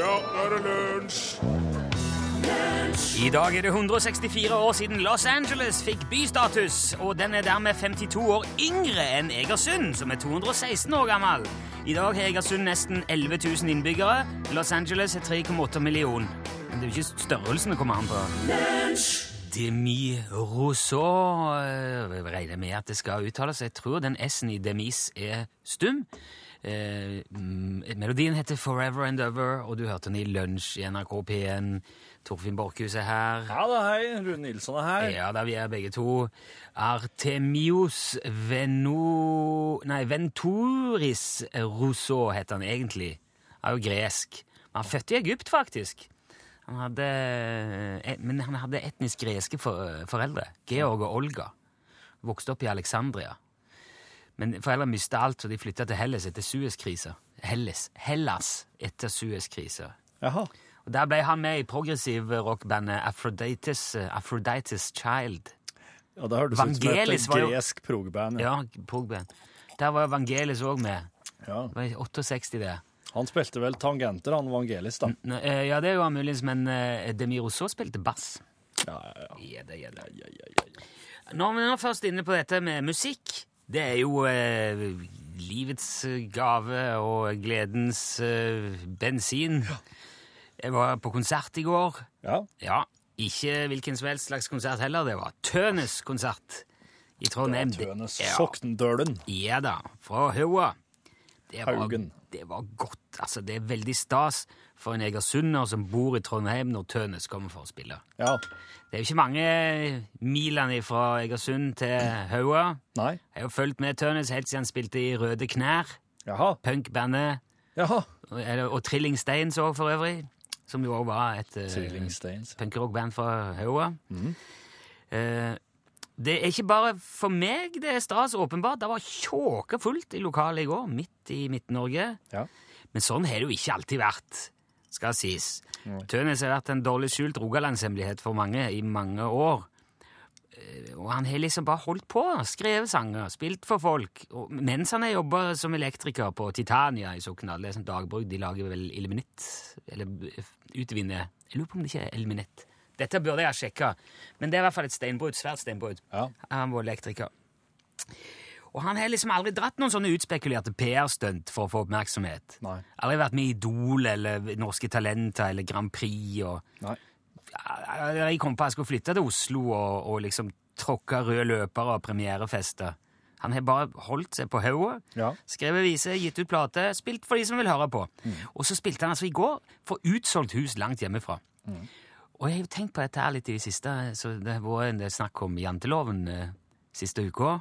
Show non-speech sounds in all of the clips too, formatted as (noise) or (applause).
Ja, nå er det lunsj! I dag er det 164 år siden Los Angeles fikk bystatus, og den er dermed 52 år yngre enn Egersund, som er 216 år gammel. I dag har Egersund nesten 11 000 innbyggere. Los Angeles er 3,8 millioner. Men det er jo ikke størrelsen det kommer an på. Demi Rousseau eh, Jeg regner med at det skal uttales. Jeg tror den S-en i Demis er stum. Eh, mm, melodien heter Forever and Ever, og du hørte den i Lunsj i NRK P1. Torfinn Borchhus er her. Ja da, hei. Rune Nilsson er her. Ja, da vi er begge to. Artemius Veno... Nei, Venturis Rousseau heter han egentlig. Han er jo gresk. Han er født i Egypt, faktisk. Han hadde, eh, men han hadde etnisk greske foreldre. Georg og Olga. Vokste opp i Alexandria. Men foreldrene mista alt, så de flytta til Hellas etter Suez-krisa. Hellas. Hellas etter Suez-krisa. Og Der ble han med i progressiv rockbandet Aphrodite's, Aphrodite's Child. Ja, det hørtes ut som et gresk progband. Ja, progband. Der var Vangelis òg med. Ja. Det var 68, det. Han spilte vel tangenter, han Vangelis, da. N- eh, Ja, det jo muligens, men uh, Demi Rousseau spilte bass. Ja, ja, ja. Ja, ja, ja, det. Når vi nå er først inne på dette med musikk, det er jo eh, livets gave og gledens eh, bensin. Jeg var på konsert i går. ja. Ja, ikke hvilken som helst slags konsert heller. Det var Tønes konsert i Trondheim. Det var Tønes Ja. Sokndølen. Ja da, fra Haua. Det var, Haugen. det var godt. Altså, det er veldig stas for en egersunder som bor i Trondheim når Tønes kommer for å spille. Ja. Det er jo ikke mange milene fra Egersund til Haua. Nei. Jeg har jo fulgt med Tønes helt siden han spilte i Røde Knær, Jaha. punkbandet, Jaha. og, og Trilling Steins òg, for øvrig, som jo òg var et uh, Trilling punkerockband fra Haua. Eh, det er ikke bare for meg det er stas, åpenbart. Det var tjåka fullt i lokalet i går, midt i Midt-Norge. Ja. Men sånn har det jo ikke alltid vært, skal sies. Tønes har vært en dårlig skjult rogalandshemmelighet for mange i mange år. Eh, Og han har liksom bare holdt på, skrevet sanger, spilt for folk. Og mens han har jobba som elektriker på Titania i Sokndal, det er sånn dagbruk, de lager vel ilmenitt, eller utvinner Jeg lurer på om det ikke er ilmenitt. Dette burde jeg ha sjekka, men det er i hvert fall et steinbrudd, svært steinbrudd. Ja. Han var elektriker. Og han har liksom aldri dratt noen sånne utspekulerte PR-stunt for å få oppmerksomhet. Nei. Aldri vært med i Idol eller Norske Talenter eller Grand Prix. og Nei. Jeg kom på at jeg skulle flytte til Oslo og, og liksom tråkke røde løpere og premierefeste. Han har bare holdt seg på hodet, Ja. skrevet vise, gitt ut plate, spilt for de som vil høre på. Og så spilte han altså i går for utsolgt hus langt hjemmefra. Og jeg har jo tenkt på dette her litt i det siste, så det har vært en del snakk om janteloven eh, siste uka.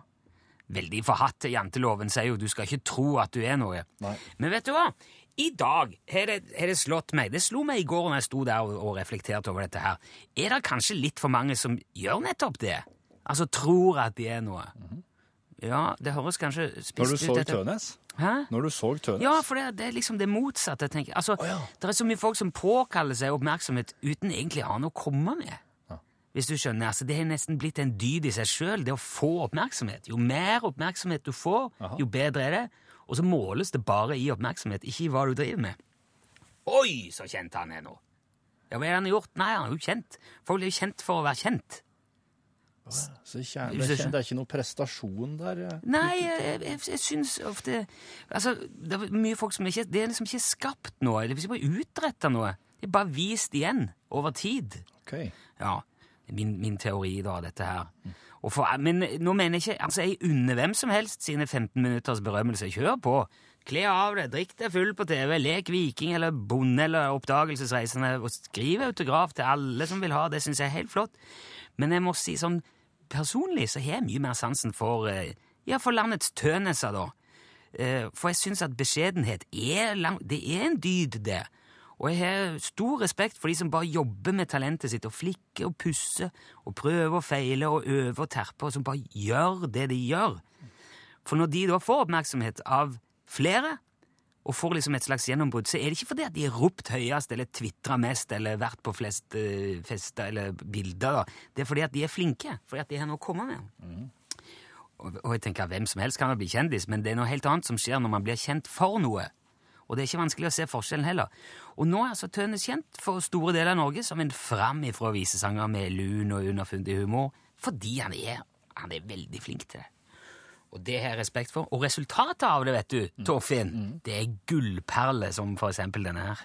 Veldig forhatt janteloven sier jo du skal ikke tro at du er noe. Nei. Men vet du hva? I dag har det, det slått meg, det slo meg i går når jeg sto der og, og reflekterte over dette her, er det kanskje litt for mange som gjør nettopp det? Altså tror at de er noe. Ja, det høres kanskje spist ut Når du så dette- Tønes? Hæ? Når du så Tønes? Ja, for det, det er liksom det motsatte. tenker jeg. Altså, ja. Det er så mye folk som påkaller seg oppmerksomhet uten egentlig å ha noe å komme med. Hvis du skjønner, altså Det har nesten blitt en dyd i seg sjøl, det å få oppmerksomhet. Jo mer oppmerksomhet du får, jo bedre er det. Og så måles det bare i oppmerksomhet, ikke i hva du driver med. Oi, så kjent han er nå! Ja, Hva har han gjort? Nei, han er jo kjent. Folk jo kjent for å være kjent. Så kjent det, er det er ikke noe prestasjon der? eh. Nei, jeg, jeg, jeg syns ofte Altså, det er mye folk som ikke Det er liksom ikke skapt noe. Det er ikke bare utretta noe. Det er bare vist igjen over tid. Ok. Ja. Min, min teori, da, dette her. For, men nå mener jeg ikke Altså, jeg unner hvem som helst sine 15 minutters berømmelse. Kjør på! Kle av deg, drikk deg full på TV, lek viking eller bonde eller oppdagelsesreisende, og skriv autograf til alle som vil ha det, syns jeg er helt flott. Men jeg må si sånn personlig så har jeg mye mer sansen for eh, ja, for landets tøneser, da. Eh, For jeg syns at beskjedenhet er, lang, det er en dyd, det. Og jeg har stor respekt for de som bare jobber med talentet sitt og flikker og pusser og prøver og feiler og øver og terper, og som bare gjør det de gjør. For når de da får oppmerksomhet av flere, og får liksom et slags gjennombrudd, så er det ikke fordi at de har ropt høyest eller tvitra mest eller vært på flest eh, fester eller bilder. da. Det er fordi at de er flinke, fordi at de har noe å komme med. Og, og jeg tenker Hvem som helst kan vel bli kjendis, men det er noe helt annet som skjer når man blir kjent for noe. Og det er ikke vanskelig å se forskjellen heller. Og nå er altså Tønnes kjent for store deler av Norge som en framifrå visesanger med lun og underfundig humor, fordi han er, han er veldig flink til det. Og det har jeg respekt for. Og resultatet av det, vet du, Torfinn, mm. det er gullperler som for eksempel denne her.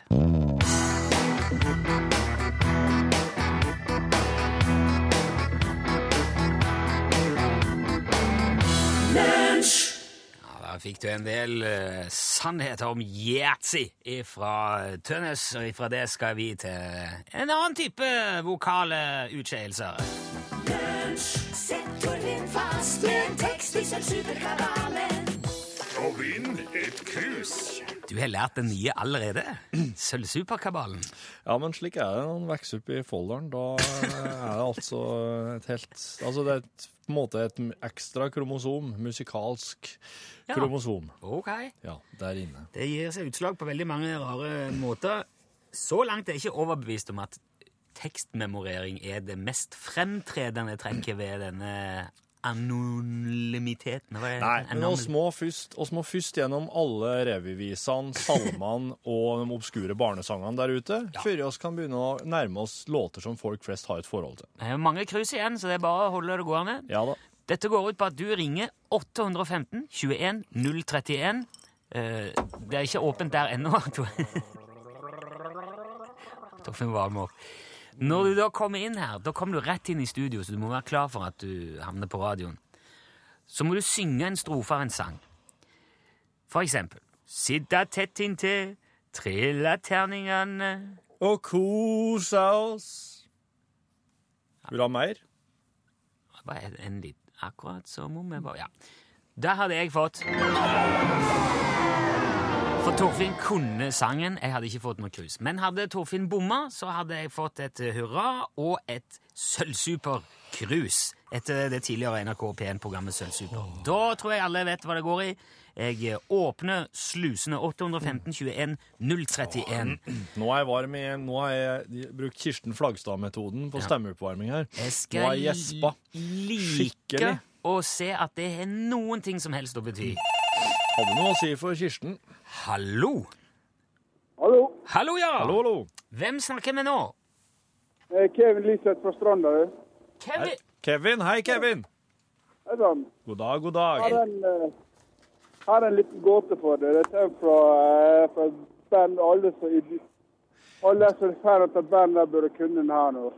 Fikk du en del uh, sannheter om yatzy fra Tønnes, og ifra det skal vi til en annen type vokale utskeielser. Sett Torvin fast med en tekst i Sølvsuperkabalen. Og vinn et krus. Du har lært det nye allerede? Sølvsuperkabalen. Ja, men slik er det når man vokser opp i Folldalen. Da er det altså et helt Altså, det er et på en måte et ekstra kromosom, musikalsk ja. kromosom. Ok. Ja, der inne. Det gir seg utslag på veldig mange rare måter. Så langt er jeg ikke overbevist om at tekstmemorering er det mest fremtredende trekket ved denne anonymiteten? Nei, men oss må, først, oss må først gjennom alle revyvisene, salmene (laughs) og de obskure barnesangene der ute, ja. før vi kan begynne å nærme oss låter som folk flest har et forhold til. Det er mange krus igjen, så det er bare å holde det gående. Ja da. Dette går ut på at du ringer 815 21 031. det er ikke åpent der ennå. (laughs) Torfinn Valmår. Når du da kommer inn her, da kommer du rett inn i studio, så du må være klar for at du havner på radioen. Så må du synge en strofe av en sang. For eksempel Sitte tett inntil, trille terningene Og kose oss. Vil du ha mer? Bare en litt Akkurat som om jeg bare Ja. Der hadde jeg fått Torfinn kunne sangen. Jeg hadde ikke fått noe krus. Men hadde Torfinn bomma, så hadde jeg fått et hurra og et sølvsuper-krus etter det tidligere NRK P1-programmet Sølvsuper. Da tror jeg alle vet hva det går i. Jeg åpner slusene 815 21 031. Nå er jeg varm i Nå har jeg brukt Kirsten Flagstad-metoden på stemmeoppvarming her. Jeg skal like å se at det har noen ting som helst å bety. Hadde noe å si for Kirsten. Hallo. Hallo. Hallo, ja. Hallo, hallo. Hvem snakker vi nå? Eh, Kevin Liseth fra Stranda. Kevin. Kevin. Hei, Kevin. Hei sann. God dag, god dag. Har en, uh, har en liten gåte for deg. Det er fra, uh, fra band alle som alle som er fan av et band burde kunne den her nå.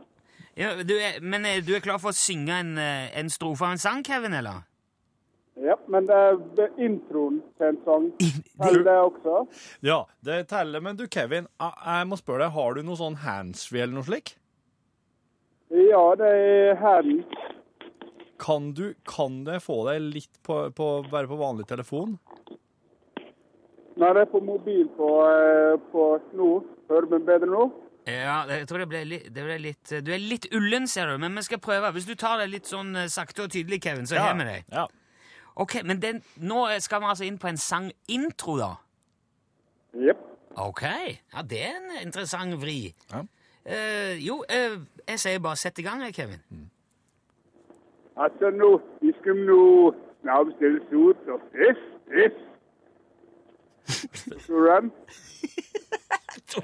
Ja, du er, men du er klar for å synge en, en strofe av en sang, Kevin, eller? Ja, men det er introen til en sang. Teller det også? Ja, det teller. Men du, Kevin, jeg må spørre deg, har du noe sånn handsfree eller noe slik? Ja, det er hands. Kan du kan det få deg litt på, på, bare på vanlig telefon? Nei, det er på mobil på, eh, på nå. Hører du meg bedre nå? Ja, jeg tror det ble, litt, det ble litt Du er litt ullen, ser du, men vi skal prøve. Hvis du tar det litt sånn eh, sakte og tydelig, Kevin, så ja. har vi deg. Ja. Ok, Men den, nå skal vi altså inn på en sangintro, da? Jepp. Ok. Ja, det er en interessant vri. Ja. Uh, jo, uh, jeg sier bare sett i gang, Kevin. Mm. Altså, nå vi skal nå snabbstilles sot og fiss, fiss.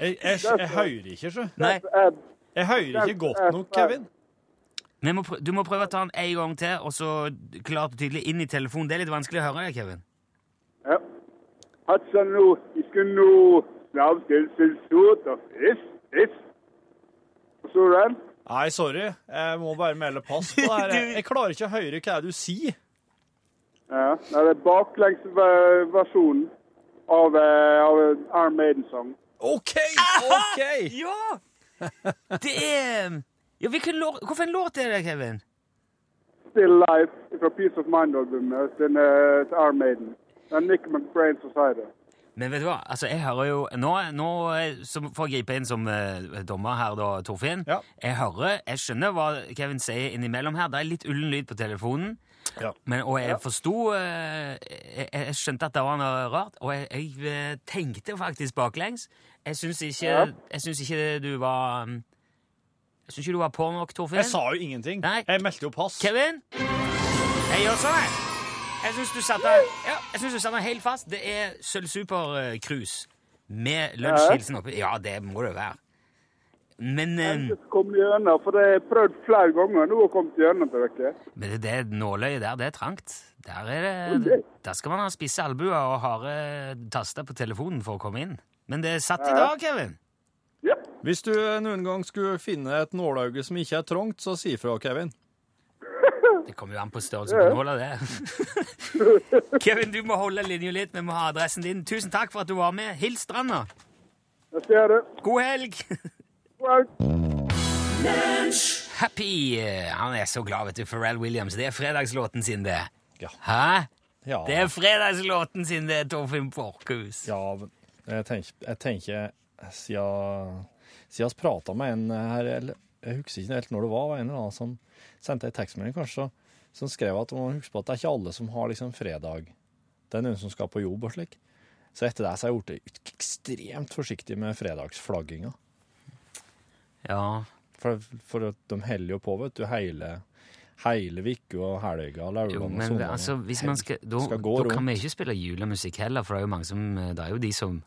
jeg, jeg, jeg, jeg hører ikke, så. Nei. Jeg hører ikke godt nok, Kevin. Må du må prøve å ta den en gang til, og så klart og tydelig inn i telefonen. Det er litt vanskelig å høre deg, Kevin. Ja. Hatsa nå, vi skal nå lavstillselsot og fiss. Forstår du den? Nei, sorry. Jeg må bare melde pass på det her. (laughs) Jeg klarer ikke å høre hva du sier. Ja, det er baklengsversjonen av, eh, av Arm Maiden-sang. OK! OK! Ja! Det er ja, hvilken låt, Hvilken låt er det, Kevin? Still Life fra Peace of Mind-albumet til uh, Maiden. Det er Nick McBrain Society. Men vet du hva, altså jeg hører jo Nå, nå får jeg gripe inn som uh, dommer her, da, Torfinn. Ja. Jeg hører, jeg skjønner hva Kevin sier innimellom her. Det er litt ullen lyd på telefonen. Ja. Men, og jeg ja. forsto uh, jeg, jeg, skjønte at det var noe rart, og jeg, jeg tenkte faktisk baklengs. Jeg syns ikke, ikke du var um, jeg syns ikke du var på nok, Torfinn. Jeg sa jo ingenting. Nei. Jeg meldte jo pass. Kevin? Jeg gjør sånn, jeg. Jeg syns du satte ja, du satte helt fast. Det er Sølvsuper-cruise. Med lunsjhilsen oppi? Ja, det må det være. Men, eh, Jeg kom gjennom, for jeg har prøvd flere ganger nå å komme gjennom til dere. men det, det nåløyet der, det er trangt. Der, er det, der skal man ha spisse albuer og harde taster på telefonen for å komme inn. Men det er satt i dag, Kevin. Ja. Hvis du noen gang skulle finne et nålauge som ikke er trangt, så si ifra, Kevin. (laughs) Det kommer jo an på størrelsen på nåla, det. (laughs) Kevin, du må holde linja litt. Vi må ha adressen din. Tusen takk for at du var med. Hils Stranda. Jeg ser det. God helg! Well. Happy eh, Han er så glad, vet du. Pharrell Williams. Det er fredagslåten sin, det. Ja. Hæ? Ja, Det er fredagslåten sin, det, Torfinn Borchhus. ja jeg tenker, jeg tenker siden, vi prata med en her eller, Jeg husker ikke helt når det var, var en eller annen som sendte ei tekstmelding, kanskje, som skrev at man husker på at det er ikke alle som har liksom fredag. Det er noen som skal på jobb og slik. Så etter det så har jeg blitt ekstremt forsiktig med fredagsflagginga. Ja. For, for de heller jo på, vet du, hele hele uka og helga Jo, men altså, hvis man skal, da, skal da kan vi ikke spille julemusikk heller, for det er jo mange som Det er jo de som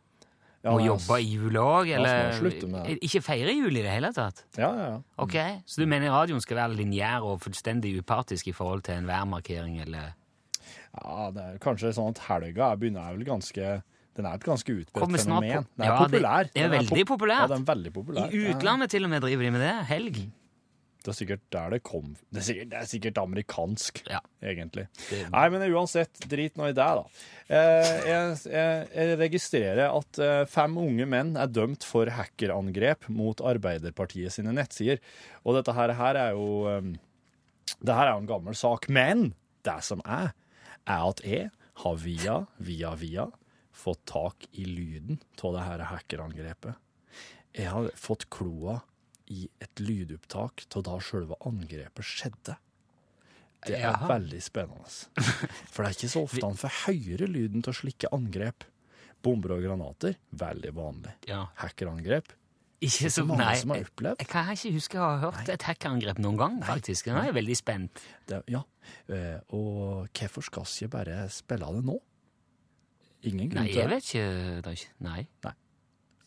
Ja, ja, jobbe i jula òg, eller med ikke feire jul i det hele tatt. Ja, ja, ja. Ok, Så du mener radioen skal være lineær og fullstendig upartisk i forhold til enhver markering, eller Ja, det er kanskje sånn at helga er, begynner er vel ganske Den er et ganske utbredt fenomen. Den er Ja, populær. det er veldig pop- populært. Ja, den er veldig populær. I utlandet til og med driver de med det. Helg. Det er sikkert der det kom Det er sikkert, det er sikkert amerikansk, Ja. egentlig. Det- Nei, men uansett, drit nå i det, da. Eh, jeg, jeg, jeg registrerer at eh, fem unge menn er dømt for hackerangrep mot Arbeiderpartiet sine nettsider. Og dette her, her er jo eh, Det her er jo en gammel sak. Men det som er, er at jeg har via, via, via fått tak i lyden av det her hackerangrepet. Jeg har fått kloa i et lydopptak av da selve angrepet skjedde. Det er Jaha. veldig spennende. For det er ikke så (laughs) ofte han får høre lyden av slike angrep. Bomber og granater, veldig vanlig. Ja. Hackerangrep, Ikke så mange Nei. som har opplevd. jeg kan ikke huske å ha hørt et hackerangrep noen gang, faktisk. Nå er jeg veldig spent. Det, ja. Eh, Og hvorfor skal vi ikke bare spille det nå? Ingen grunn Nei, til jeg vet ikke. Nei. Nei.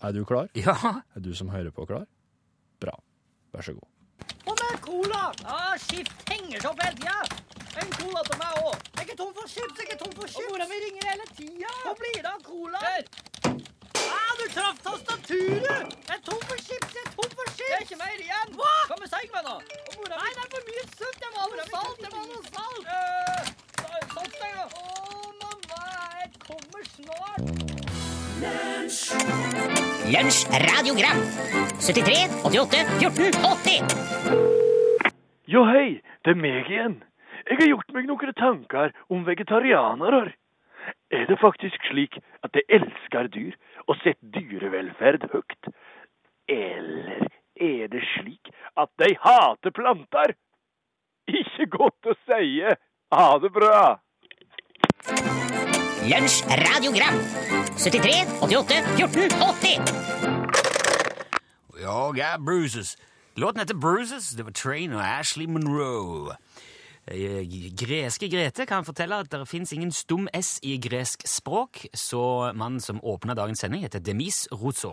Er du klar? Ja. Er du som hører på, klar? Bra. Vær så god. Og med cola! Ah, skift henger seg opp hele tida! En cola til meg òg. Jeg er ikke tom for chips! jeg er tom for chips. Og mora mi ringer hele tida. Hva blir det av cola? Ah, du traff tastaturet! Jeg er tom for chips! jeg er tom for chips! Det er ikke mer igjen. Hva? Hva med seigmenn, da? Nei, det er for mye sunt. Det var noe salt. Det var noe salt. Uh, Saltstenger. Å, mamma, jeg kommer snart. Lunsj radiogram 73 88 14 80 Jo, hei, det er meg igjen. Jeg har gjort meg noen tanker om vegetarianere. Er det faktisk slik at de elsker dyr og setter dyrevelferd høyt? Eller er det slik at de hater planter? Ikke godt å si. Ha det bra. Lunsj radiogram 73 88 14 80 Ja, got bruises. Låten heter Bruises. Det var Train og Ashley Monroe. Eh, Greske Grete kan fortelle at det fins ingen stum S i gresk språk, så mannen som åpna dagens sending, heter Demis Rozo.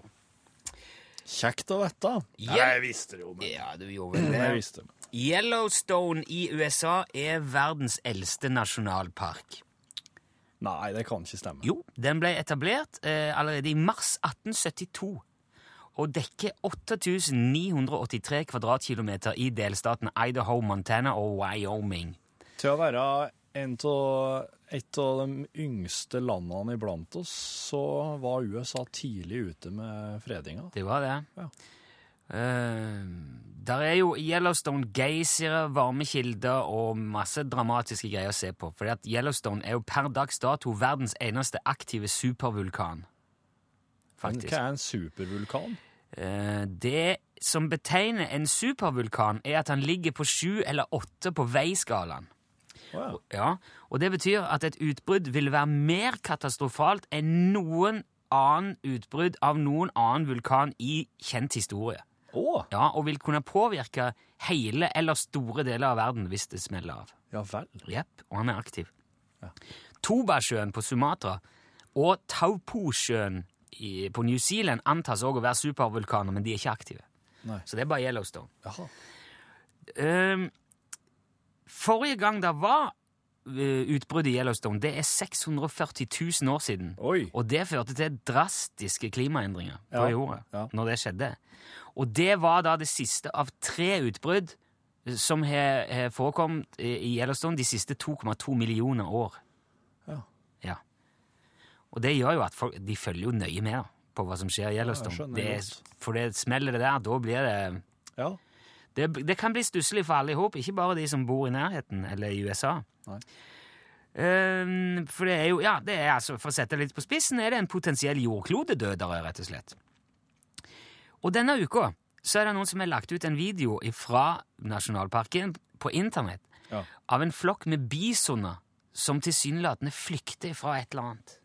Kjekt å vite. Ja. jeg visste det jo, men Ja, du gjorde vel jeg det. visste det. Yellowstone i USA er verdens eldste nasjonalpark. Nei, det kan ikke stemme. Jo, den ble etablert eh, allerede i mars 1872 og dekker 8983 kvadratkilometer i delstaten Idaho, Montana og Wyoming. Til å være en av, et av de yngste landene iblant oss, så var USA tidlig ute med fredinga. Det var det. Ja. Eh, der er jo Yellowstone geysere, varme kilder og masse dramatiske greier å se på. Fordi at Yellowstone er jo per dags dato verdens eneste aktive supervulkan. Men hva er en supervulkan? Eh, det som betegner en supervulkan, er at han ligger på sju eller åtte på veiskalaen. Ja. Ja, og det betyr at et utbrudd vil være mer katastrofalt enn noen annen utbrudd av noen annen vulkan i kjent historie. Å, Ja, og vil kunne påvirke hele eller store deler av verden hvis det smeller av. ja vel. Jepp, og han er aktiv. Tobasjøen på Sumatra og Tauposjøen i, på New Zealand antas òg å være supervulkaner, men de er ikke aktive. Nei. Så det er bare Yellowstone. Jaha. Um, forrige gang det var utbruddet utbrudd i Yellowstone, det er 640 000 år siden. Oi. Og det førte til drastiske klimaendringer på Ja, jorda ja. når det skjedde. Og det var da det siste av tre utbrudd som har forekommet i Yellowstone de siste 2,2 millioner år. Ja. Ja. Og det gjør jo at folk, de følger jo nøye med da, på hva som skjer i Yellowstone. det, jeg er- for det smeller det der, da blir det Ja. det, det kan bli stusslig for alle i hop, ikke bare de som bor i nærheten eller i USA. Nei. Ehm, for det er jo, ja, det er altså, for å sette det litt på spissen, er det en potensiell jordklodedødere, rett og slett. Og denne uka så er det noen som har lagt ut en video fra nasjonalparken på internett Ja. av en flokk med bisoner som tilsynelatende flykter fra et eller annet.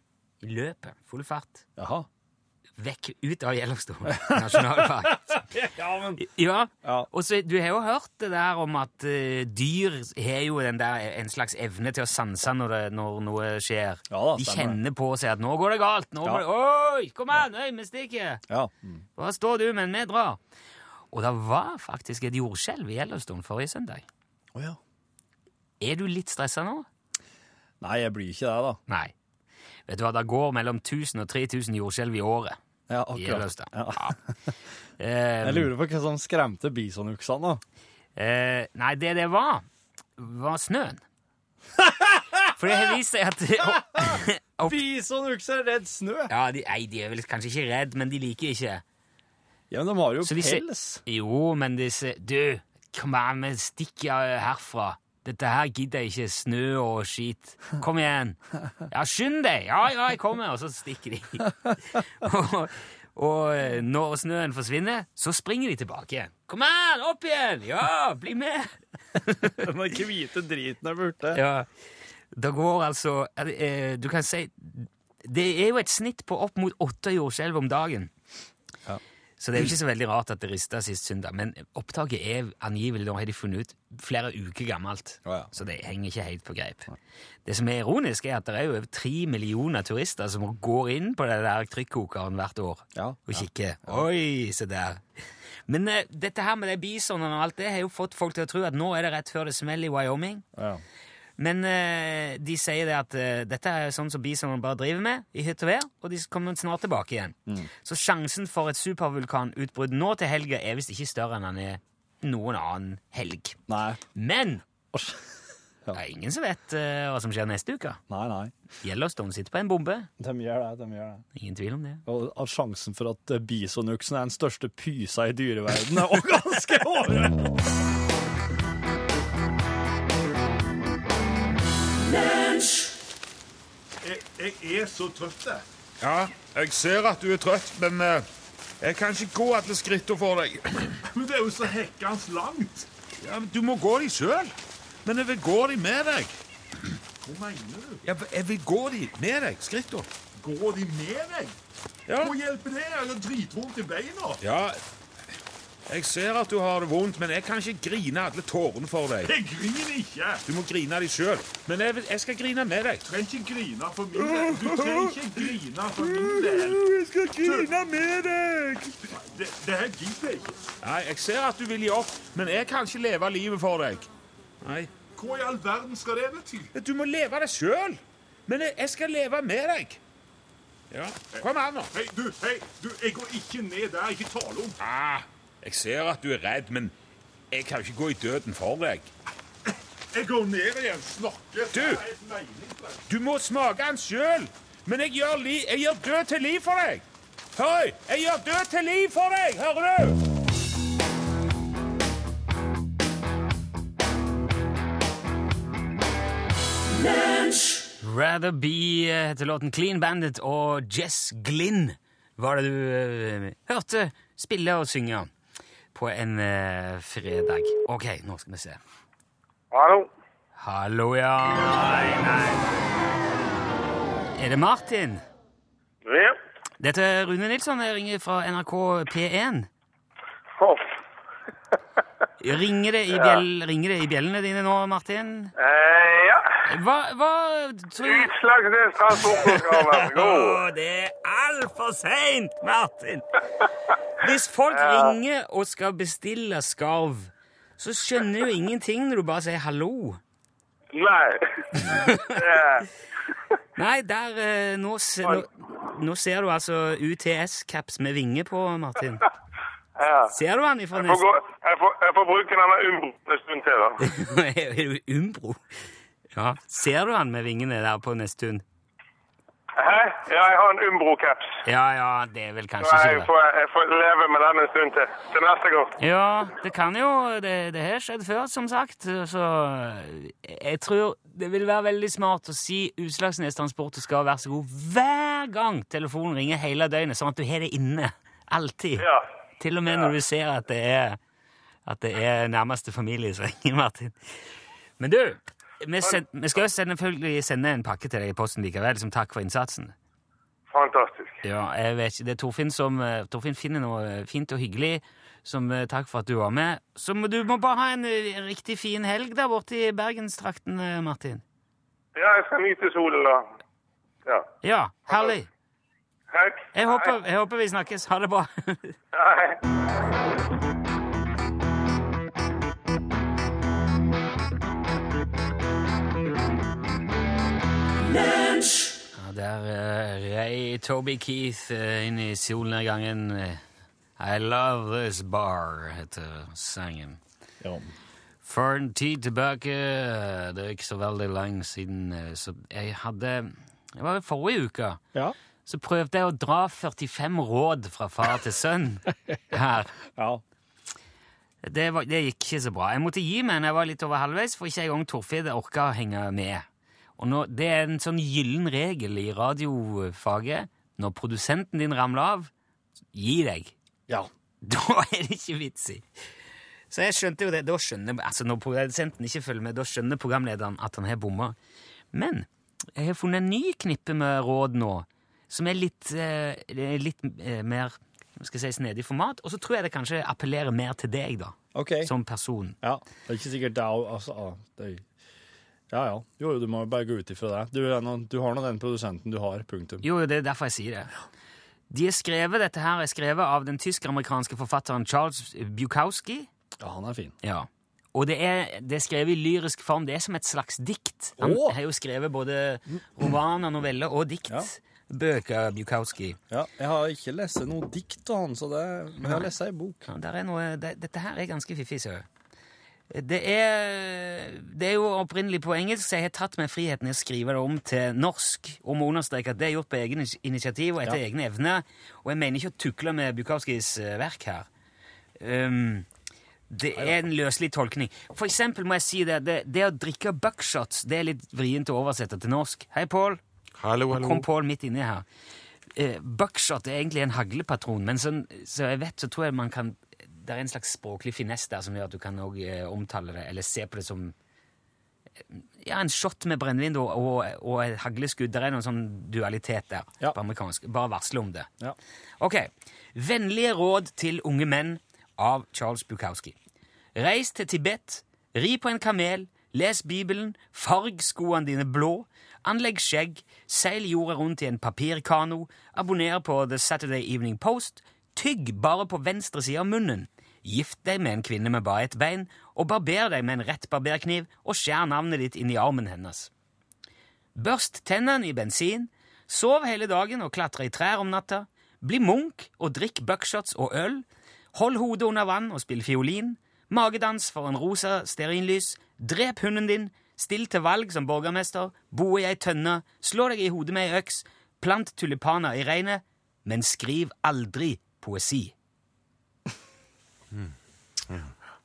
I løpet, full fart. Jaha. Vekk ut av Yellowstone (laughs) nasjonalpark. (laughs) Ja, men Ja, Ja. og så Du har jo hørt det der om at uh, dyr har jo den der, en slags evne til å sanse når, det, når noe skjer. Ja da, De kjenner på seg at 'nå går det galt'. nå Ja. går det, 'Oi, kom an, øy, vi stikker'. Ja. Mm. Bare stå du, men vi drar. Og det var faktisk et jordskjelv i Yellowstone forrige søndag. Oh, ja. Er du litt stressa nå? Nei, jeg blir ikke det, da. Nei. Vet du hva, det går mellom 1000 og 3000 jordskjelv i året. Ja, akkurat. Ja. (laughs) Eh, Jeg lurer på hva som skremte bisonuksene. Eh, nei, det det var, var snøen. (laughs) For det har vist seg at (laughs) Opp- Bisonukser er redd snø! Ja, de, nei, de er vel kanskje ikke redd, men de liker ikke. Ja, men de har jo Så pels. Jo, men disse Du, kom her, vi stikker herfra. Dette her gidder jeg ikke. Snø og skit. (laughs) Kom igjen. Ja, skynd deg! Ja, ja, jeg kommer. Og så stikker de. (laughs) og, og eh, når snøen forsvinner, så springer de tilbake igjen. Kom an, opp igjen! Ja, bli med! (laughs) Den hvite driten er borte. Ja, det går altså eh, Du kan si Det er jo et snitt på opp mot åtte jordskjelv om dagen. Så det er jo ikke så veldig rart at det rista sist søndag. Men opptaket er angivelig, nå har de funnet ut, flere uker gammelt. oh, ja. Så det henger ikke helt på greip. Det som er ironisk, er at det er jo over tre millioner turister som går inn på det der trykkokeren hvert år Ja, og ja. Oi, se der. Men uh, dette her med de bisonene og alt det har jo fått folk til å tro at nå er det rett før det smeller i Wyoming. Ja. Men eh, de sier det at eh, dette er sånn som bisonen bare driver med i hytt og vær, og de kommer snart tilbake igjen. Så sjansen for et supervulkanutbrudd nå til helga er visst ikke større enn den er noen annen helg. Nei. Men ja. (laughs) det er ingen som vet eh, hva som skjer neste uke. Nei, nei. Yellowstone sitter på en bombe. De gjør det. de gjør det. Ingen tvil om det. Og at sjansen for at eh, bisonuksen er den største pysa i dyreverdenen, er også ganske hård! (laughs) Jeg, jeg er så trøtt. jeg. Ja, jeg ser at du er trøtt, men eh, jeg kan ikke gå alle skrittene for deg. (clears throat) Men det er jo så hekkans langt. Ja, men Du må gå de sjøl. Men jeg vil gå de med deg. Hva mener du? Ja, jeg vil gå de med deg, skrittene. Gå de med deg? Ja. Hva hjelper det? Jeg har dritvondt i beina. ja, jeg ser at du har det vondt, men jeg kan ikke grine alle tårene for deg. Jeg griner ikke. Du må grine de sjøl. Men jeg, jeg skal grine med deg. Du trenger ikke grine for min del. Du trenger ikke grine for min del. Jeg skal grine med deg. Det, det her gidder jeg ikke. Nei, jeg ser at du vil gi opp, men jeg kan ikke leve livet for deg. Nei, Hva i all verden skal det bety? du må leve det sjøl. Men jeg, jeg skal leve med deg. Ja, kom an nå. Hei, du, hei, du, jeg går ikke ned der. Ikke tale om. Ah, jeg ser at du er redd, men jeg kan jo ikke gå i døden for deg. Jeg går ned igjen. Snakker. Du! Du må smake den sjøl. Men jeg gjør, li jeg gjør død til liv for deg. Høy! Jeg gjør død til liv for deg, hører du? Rather Be eh, heter låten Clean Bandit, og Jess Glynn var det du eh, hørte spille og synge på en eh, fredag. Ok, nå skal vi se. Hallo. Hallo, ja. Nei, nei. Er det Martin? Ja. Dette er Rune Nilsson. Jeg ringer fra NRK P1. Hoff. Ringer det i, (laughs) bjell, ringer det i bjellene dine nå, Martin? Eh, ja. Hva, hva tror Utslagsnes skal være. Å, det er altfor seint, Martin! Hvis folk ringer og skal bestille skarv, så skjønner jo ingenting når du bare sier hallo. Nei. (laughs) Nei, der eh, nå, nå, nå ser du altså UTS-caps med vinger på, Martin. ja. Ser du han ifra får, jeg, jeg får bruke denne Umbro en stund til, da. (laughs) Er du Umbro? Ja. Ser du han med vingene der på Nesttun? Hæ? Ja, jeg har en Umbro-caps. Ja, ja, det er vel kanskje jeg ikke det. får, jeg får leve med den en stund til. Til neste gang. Ja, det kan jo Det, det har skjedd før, som sagt. Så jeg tror det vil være veldig smart å si Utslagsnes Transport og skal være så god hver gang telefonen ringer hele døgnet, sånn at du har det inne. Alltid. Ja. Til og med når du ser at det er at det er nærmeste familie som ringer, Martin. Men du, vi, send, vi skal selvfølgelig sende en pakke til deg i posten likevel, som takk for innsatsen. Fantastisk. Ja, jeg vet ikke. Det er Torfinn som eh, Torfinn finner noe eh, fint og hyggelig som eh, takk for at du var med. Så må, du må bare ha en riktig fin helg der borte i bergenstrakten, Martin. Ja, jeg skal nyte solen, da. Ja. Ja, herlig. Takk. Jeg håper, jeg håper vi snakkes. Ha det bra. (laughs) Hei. Der uh, rei Toby Keith uh, inn i solnedgangen. I love this bar, heter sangen. Ja. For en tid tilbake, eh, det er ikke så veldig lang siden, så jeg hadde Det var forrige uke. Ja. Så prøvde jeg å dra 45 råd fra far til sønn (laughs) her. ja. Det, var, det gikk ikke så bra. Jeg måtte gi meg når jeg var litt over halvveis, for ikke engang Torfinn orka å henge med. Og nå, Det er en sånn gyllen regel i radiofaget. Når produsenten din ramler av, gi deg. Ja. (laughs) Da er det ikke vits i. Så jeg skjønte jo det. Da skjønner, altså Når produsenten ikke følger med, da skjønner programlederen at han har bomma. Men jeg har funnet en ny knippe med råd nå, som er litt, eh, litt eh, mer skal jeg si, snedig format. Og så tror jeg det kanskje appellerer mer til deg, da, Okay. som person. Ja. Det er ikke sikkert det er altså, det er, Ja, ja. Jo, du må bare gå ut ifra det. Du, nå- du har nå den produsenten du har. Punktum. Jo, det er derfor jeg sier det. De er skrevet, Dette her er skrevet av den tysk-amerikanske forfatteren Charles Bukowski. Ja, han er fin. Ja. Og det er, det er skrevet i lyrisk form. Det er som et slags dikt. Han oh. har jo skrevet både romaner, noveller og dikt. Ja. Bøker, Bukowski. Ja, jeg har ikke lest noe dikt av han, så det, men jeg har lest ei bok. Ja, noe, det, dette her er ganske fiffig, så. Det er, det er jo opprinnelig på engelsk, så jeg har tatt meg friheten i å skrive det om til norsk. Og må understreke at det er gjort på egen initiativ og etter Ja. egne evner. Og jeg mener ikke å tukle med Bukowskis eh, verk her. Um, det er en løselig tolkning. For eksempel må jeg si det, det, det å drikke buckshots det er litt vrient å oversette til norsk. Hei, Pål. Hallo, hallo. kom Pål midt inni her. Uh, buckshot er egentlig en haglepatron, men sånn, så jeg vet, så tror jeg man kan Det er en slags språklig finesse der som gjør at du kan også, eh, omtale det, eller se på det som eh, ja, en shot med brennevin og, og, og et hagleskudd. Det er noen sånn dualitet der Ja. på amerikansk. Bare varsle om det. Ja. Ok. Vennlige råd til unge menn av Charles Bukowski. Reis til Tibet, ri på en kamel, les Bibelen, farg skoene dine blå, anlegg skjegg, seil jorda rundt i en papirkano, abonner på The Saturday Evening Post, tygg bare på venstre side av munnen, gift deg med en kvinne med bare ett bein, og barber deg med en rett barberkniv og skjær navnet ditt inn i armen hennes. Børst tennene i bensin, sov hele dagen og klatre i trær om natta, bli munk og drikk buckshots og øl, hold hodet under vann og spill fiolin, magedans for en rosa stearinlys, drep hunden din, still til valg som borgermester, bo i ei tønne, slå deg i hodet med ei øks, plant tulipaner i regnet, men skriv aldri poesi.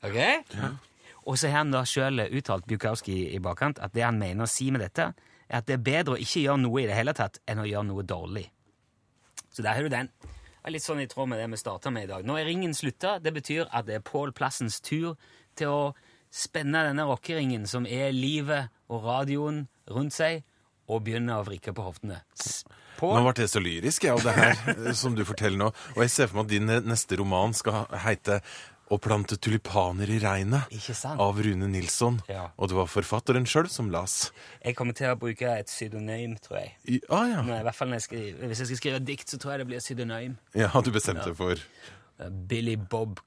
Ok? Og så har han da sjøl uttalt Bukowski i bakkant at det han mener å si med dette, er at det er bedre å ikke gjøre noe i det hele tatt enn å gjøre noe dårlig. Så der har du den. Det er litt sånn i tråd med det vi starta med i dag. Nå er ringen slutta. Det betyr at det er Pål Plassens tur til å spenne denne rockeringen som er livet og radioen rundt seg, og begynner å vrikke på hoftene. På Nå ble jeg så lyrisk jeg, av det her (laughs) eh, som du forteller nå. Og jeg ser for meg at din neste roman skal heite å plante tulipaner i regnet av Rune Nilsson. Ja. Og det var forfatteren sjøl som las. Jeg kommer til å bruke et pseudonym, tror jeg. I, ah, ja. Nei, i hvert fall jeg skriver, Hvis jeg skal skrive dikt, så tror jeg det blir pseudonym. ja, du bestemte deg for Billy Bob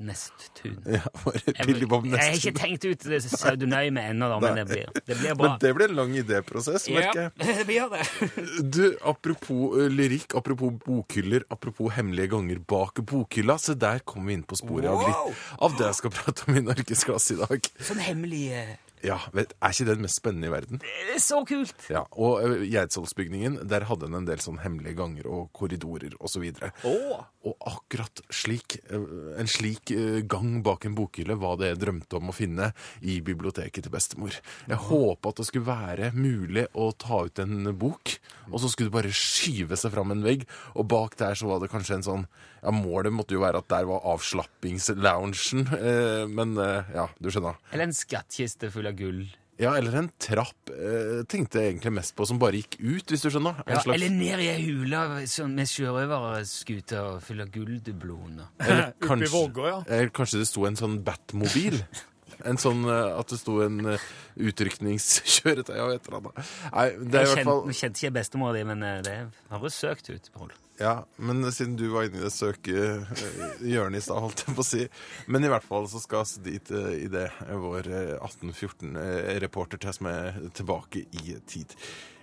Nesttun. ja, bare Jeg, Billy Bob jeg har ikke tenkt ut det pseudonymet ennå, men det blir, det blir (laughs) bra. Men det blir en lang idéprosess, merker jeg. Ja, (laughs) det blir det. (laughs) Du, apropos eh, lyrikk, apropos bokhyller, apropos hemmelige ganger bak bokhylla, så der kom vi inn på sporet av litt av det jeg skal prate om i Norgesklasse i dag. Sånn hemmelig eh, Ja, vet, Er ikke det den mest spennende i verden? Det er så kult! Ja, Og uh, Geidsholdsbygningen, der hadde en en del sånn hemmelige ganger og korridorer osv. Oh. Og akkurat slik, eh, en slik eh, gang bak en bokhylle var det jeg drømte om å finne i biblioteket til bestemor. Jeg håpa at det skulle være mulig å ta ut en bok, og så skulle det bare skyve seg fram en vegg, og bak der så var det kanskje en sånn Ja, målet måtte jo være at der var avslappingsloungen, eh, men eh, ja, du skjønner. Eller en skattkiste full av gull. Ja, eller en trapp, eh, tenkte jeg egentlig mest på, som bare gikk ut, hvis du skjønner. En Ja, slags- Eller ned i ei hule sånn med sjørøverskuter full av gulldubloner. Eller (laughs) Oppi kanskje, Vågå, ja. eller kanskje det sto en sånn Batmobil. (laughs) En sånn eh, at det sto en eh, utrykningskjøretøy av et eller annet. Nei, det er i Jeg hvert fall kjente, kjente ikke bestemora di, men eh, det høres søkt ut. Pål. Ja, men siden du var inne i det søkehjørnet i stad, holdt jeg på å si. Men i hvert fall så skal vi dit eh, i det vår eh, 1814-reporter til, som er tilbake i tid.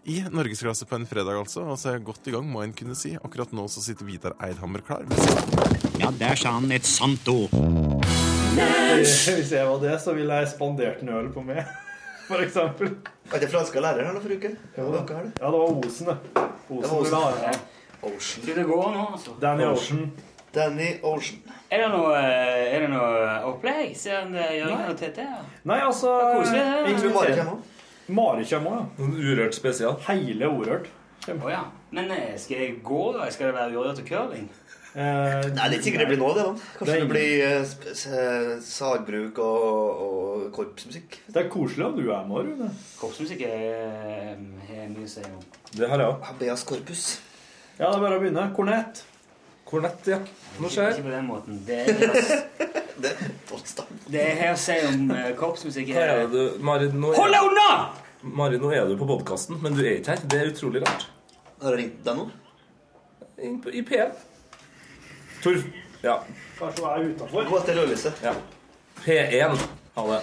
I norgesklasse på en fredag, altså. Og så er jeg godt i gang, må en kunne si. Akkurat nå så sitter Vidar Eidhammer klar. Ja, der sa han et sant ord. Hvis jeg var det, så ville jeg spandert en øl på meg, (laughs) for eksempel. Var det franske læreren forrige uke? Ja, det var Osen, det. Osen Det var Osen. Ocean. Skal det gå nå, altså? Danny Ocean. Danny Ocean. Er det noe, eh, er det noe opplegg? Ser han eh, Jørgen og Tete? Nei, altså Det koselig, det. Mari inviterer- kommer kommer òg, ja. Urørt spesial. Hele Orørt. Oh, ja. Men eh, skal jeg gå, da? Skal det være urørt og curling? Eh, det er litt sikkert det blir nå, det. da. Kanskje det, det blir eh, sagbruk og, og korpsmusikk. Det er koselig om du er med, Rune. Korpsmusikk er er mye å si om. Det har jeg òg. Habeas corpus. Ja, det er bare å begynne. Kornett. Kornett, ja. Nå skjer ikke på den måten. Det er, (laughs) Det er det er her å si om eh, korpsmusikk Hva er det du Mari, nå Hold deg unna! Mari, nå er du på podkasten, men du er ikke her. Det er utrolig rart. Har du ringt deg nå? Inn på, I P1. Torf. Ja. Kanskje hun er utafor. Gå til rødlyset. ja. P1. Ha det.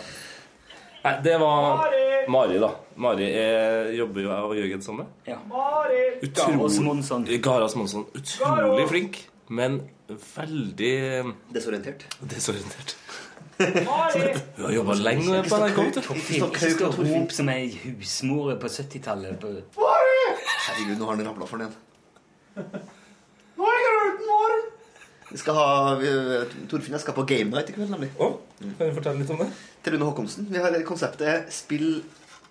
Nei, det var Mari! Mari, da. Mari er, jobber jo jeg og Jørgen sammen med. Ja. Mari! Garås Monsson. Garas Monsson. Utrolig flink, men veldig Desorientert. desorientert. Mari! Hun har jobba lenge på NRK. og rop som ei husmor på 70-tallet. på- Herregud, nå har han rabla for den igjen. Nå er jeg uten hår! Vi skal ha, vi, Torfinn jeg skal på game night i kveld, nemlig. Å, kan du fortelle litt om det? Til Rune Håkonsen. Vi har Konseptet er spill,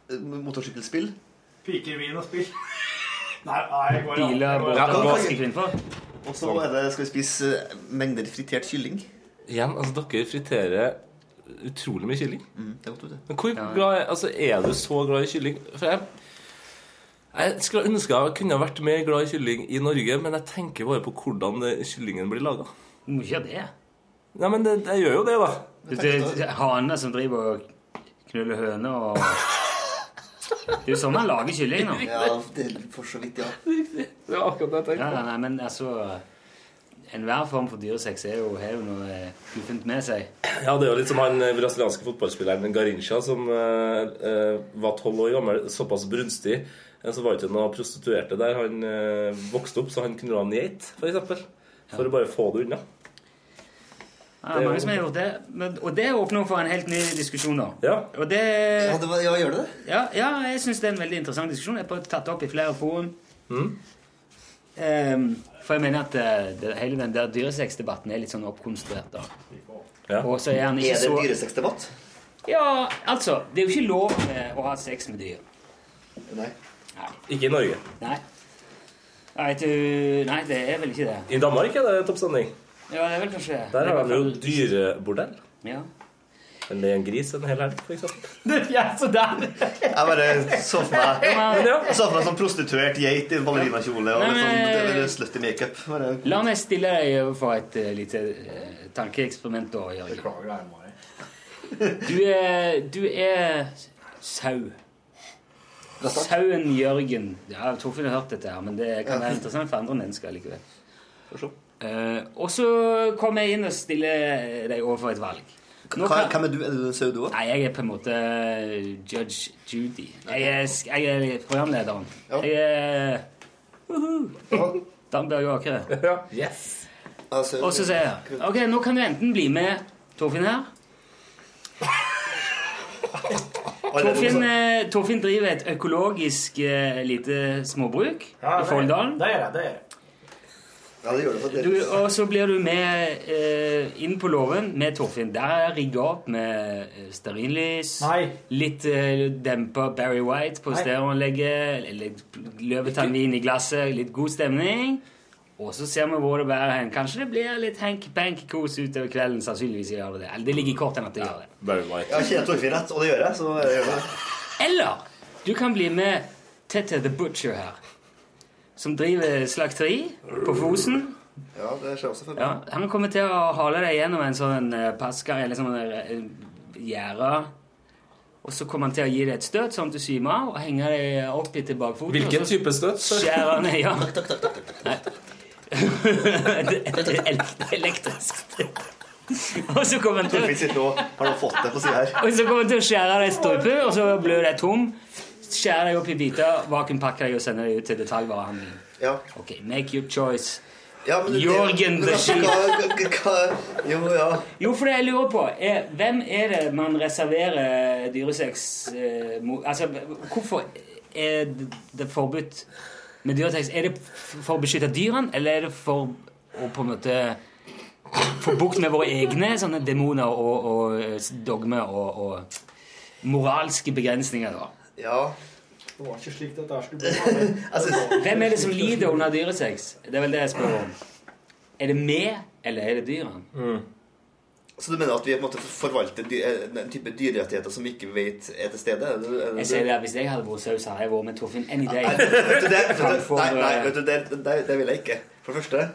eh, motorsykkelspill. Piker, vin og spill. (laughs) Nei, nei, går Biler, jeg går- båter, Ja, vaske kvinnfolk. Og så er det, skal vi spise eh, mengder fritert kylling. Igjen, altså dere friterer utrolig mye kylling. Mm, det er godt, vet du. Men hvor glad er, altså, er du så glad i kylling? For jeg, jeg skulle ønske jeg kunne vært mer glad i kylling i Norge, men jeg tenker bare på hvordan kyllingen blir laga. Du må ikke gjøre det. Nei, men det, jeg gjør jo det, da. Det er haner som driver og knuller høner og Det er jo sånn man lager kylling nå. Ja, det er for så vidt, ja. Det er akkurat det jeg Ja, tenker nei, nei, men altså Enhver form for dyresex er jo, har jo noe guffent med seg. Ja, det er jo litt som han eh, brasilianske fotballspilleren Garincha, som eh, eh, var tolv år gammel, såpass brunstig. Eh, Så var det ikke noen prostituerte der han eh, vokste opp, så han kunne ha en geit, for eksempel. For å bare få det unna. Ja, det er mange som har gjort det. Men, og det åpner for en helt ny diskusjon, da. Ja. Og det Ja, det var, ja gjør det det? Ja, ja jeg syns det er en veldig interessant diskusjon. Jeg har tatt det opp i flere forum. Mm. Um, for jeg mener at eh, det, hele den der dyresexdebatten er litt sånn oppkonstruert. da. Ja. Og så er han ikke Er det dyresexdebatt? Ja, altså. Det er jo ikke lov å ha sex med dyr. Nei. Ikke i Norge. Nei. Nei, du, nei, det er vel ikke det. I Danmark er det toppstemning. Ja, det er vel kanskje Der det er i har de jo dyrebordell. Ja. En le en gris en hel helg, for eksempel. (laughs) så der! Jeg bare så for meg Men. Jeg så for meg sånn prostituert geit i ballerinakjole og sånn men- det- det- slutty makeup. Bare- La meg stille deg overfor et uh, lite uh, tankeeksperiment, da, Jørgen. Du er, du er sau. Sauen Jørgen. Ja, Torfinn har hørt dette, her, men det kan være interessant for andre mennesker likevel. Uh, og så kommer jeg inn og stiller deg overfor et valg. Nå Hva- er du? Er du sau, du òg? Nei, jeg er på en måte Judge Judy. Jeg er, jeg er programlederen. Jeg er Uhu. Dan Børge Åkre. Yes. Og så sier jeg Ok, nå kan du enten bli med Torfinn her. (laughs) Torfinn, eh, Torfinn driver et økologisk eh, lite småbruk i Folldalen. Det gjør jeg. det gjør jeg. Ja, det gjør det faktisk. Du, og så blir du med eh, inn på låven med Torfinn. Der er rigga opp med eh, stearinlys, litt eh, dempa Barry White på stereoanlegget, løvetannvin i glasset, litt god stemning. Og så ser vi hvor det bærer hen. Kanskje det blir litt hank-pank-kos utover kvelden. Sannsynligvis gjør det det. Eller det ligger i kortene at det gjør det. Jeg kjenner Torfinn rett, og det gjør jeg. Så jeg gjør det. Eller du kan bli med Tette the Butcher her. Som driver slakteri på Fosen. Ja, det skjer også for meg. Ja, han kommer til å hale deg gjennom en sånn uh, pasker eller sånn uh, gjerde. Og så kommer han til å gi deg et støt sånn at du svimer av, og henge deg opp i tilbakefoten. Hvilken type støt? Skjærer han ja. Takk, takk, takk, takk, elek- (laughs) Elektrisk. Og så kommer han til Torfinn. Har du fått det på sida her? og så kommer han til å skjære deg i strupen, og så blir det tom. Skjære deg opp i biter, vakuumpakke deg og sende deg ut til detaljvarehandelen. Ja. Ok, make your choice. Ja, men det- altså, Jo, ja. Jo, for det jeg lurer på, er hvem er det man reserverer dyresex eh, mot Altså, hvorfor er det forbudt med dyretekst, Er det for å beskytte dyrene, eller er det for å på en måte få bukt med våre egne sånne demoner og, og dogmer og, og moralske begrensninger, da? Ja. Det var ikke slik at (laughs) det skulle bli. Hvem er det som lider under dyresex? Det er vel det jeg spør om. Er det vi, eller er det dyrene? Så du mener at vi på en måte forvalter en type dyrerettigheter som vi ikke vet er til stede? Er det- er det- Jeg sier det, Hvis jeg hadde vært saus, hadde jeg vært med Torfinn any day. Nei, vet du, det, nei, nei, eh, vet du, det, det, det vil jeg ikke. For det første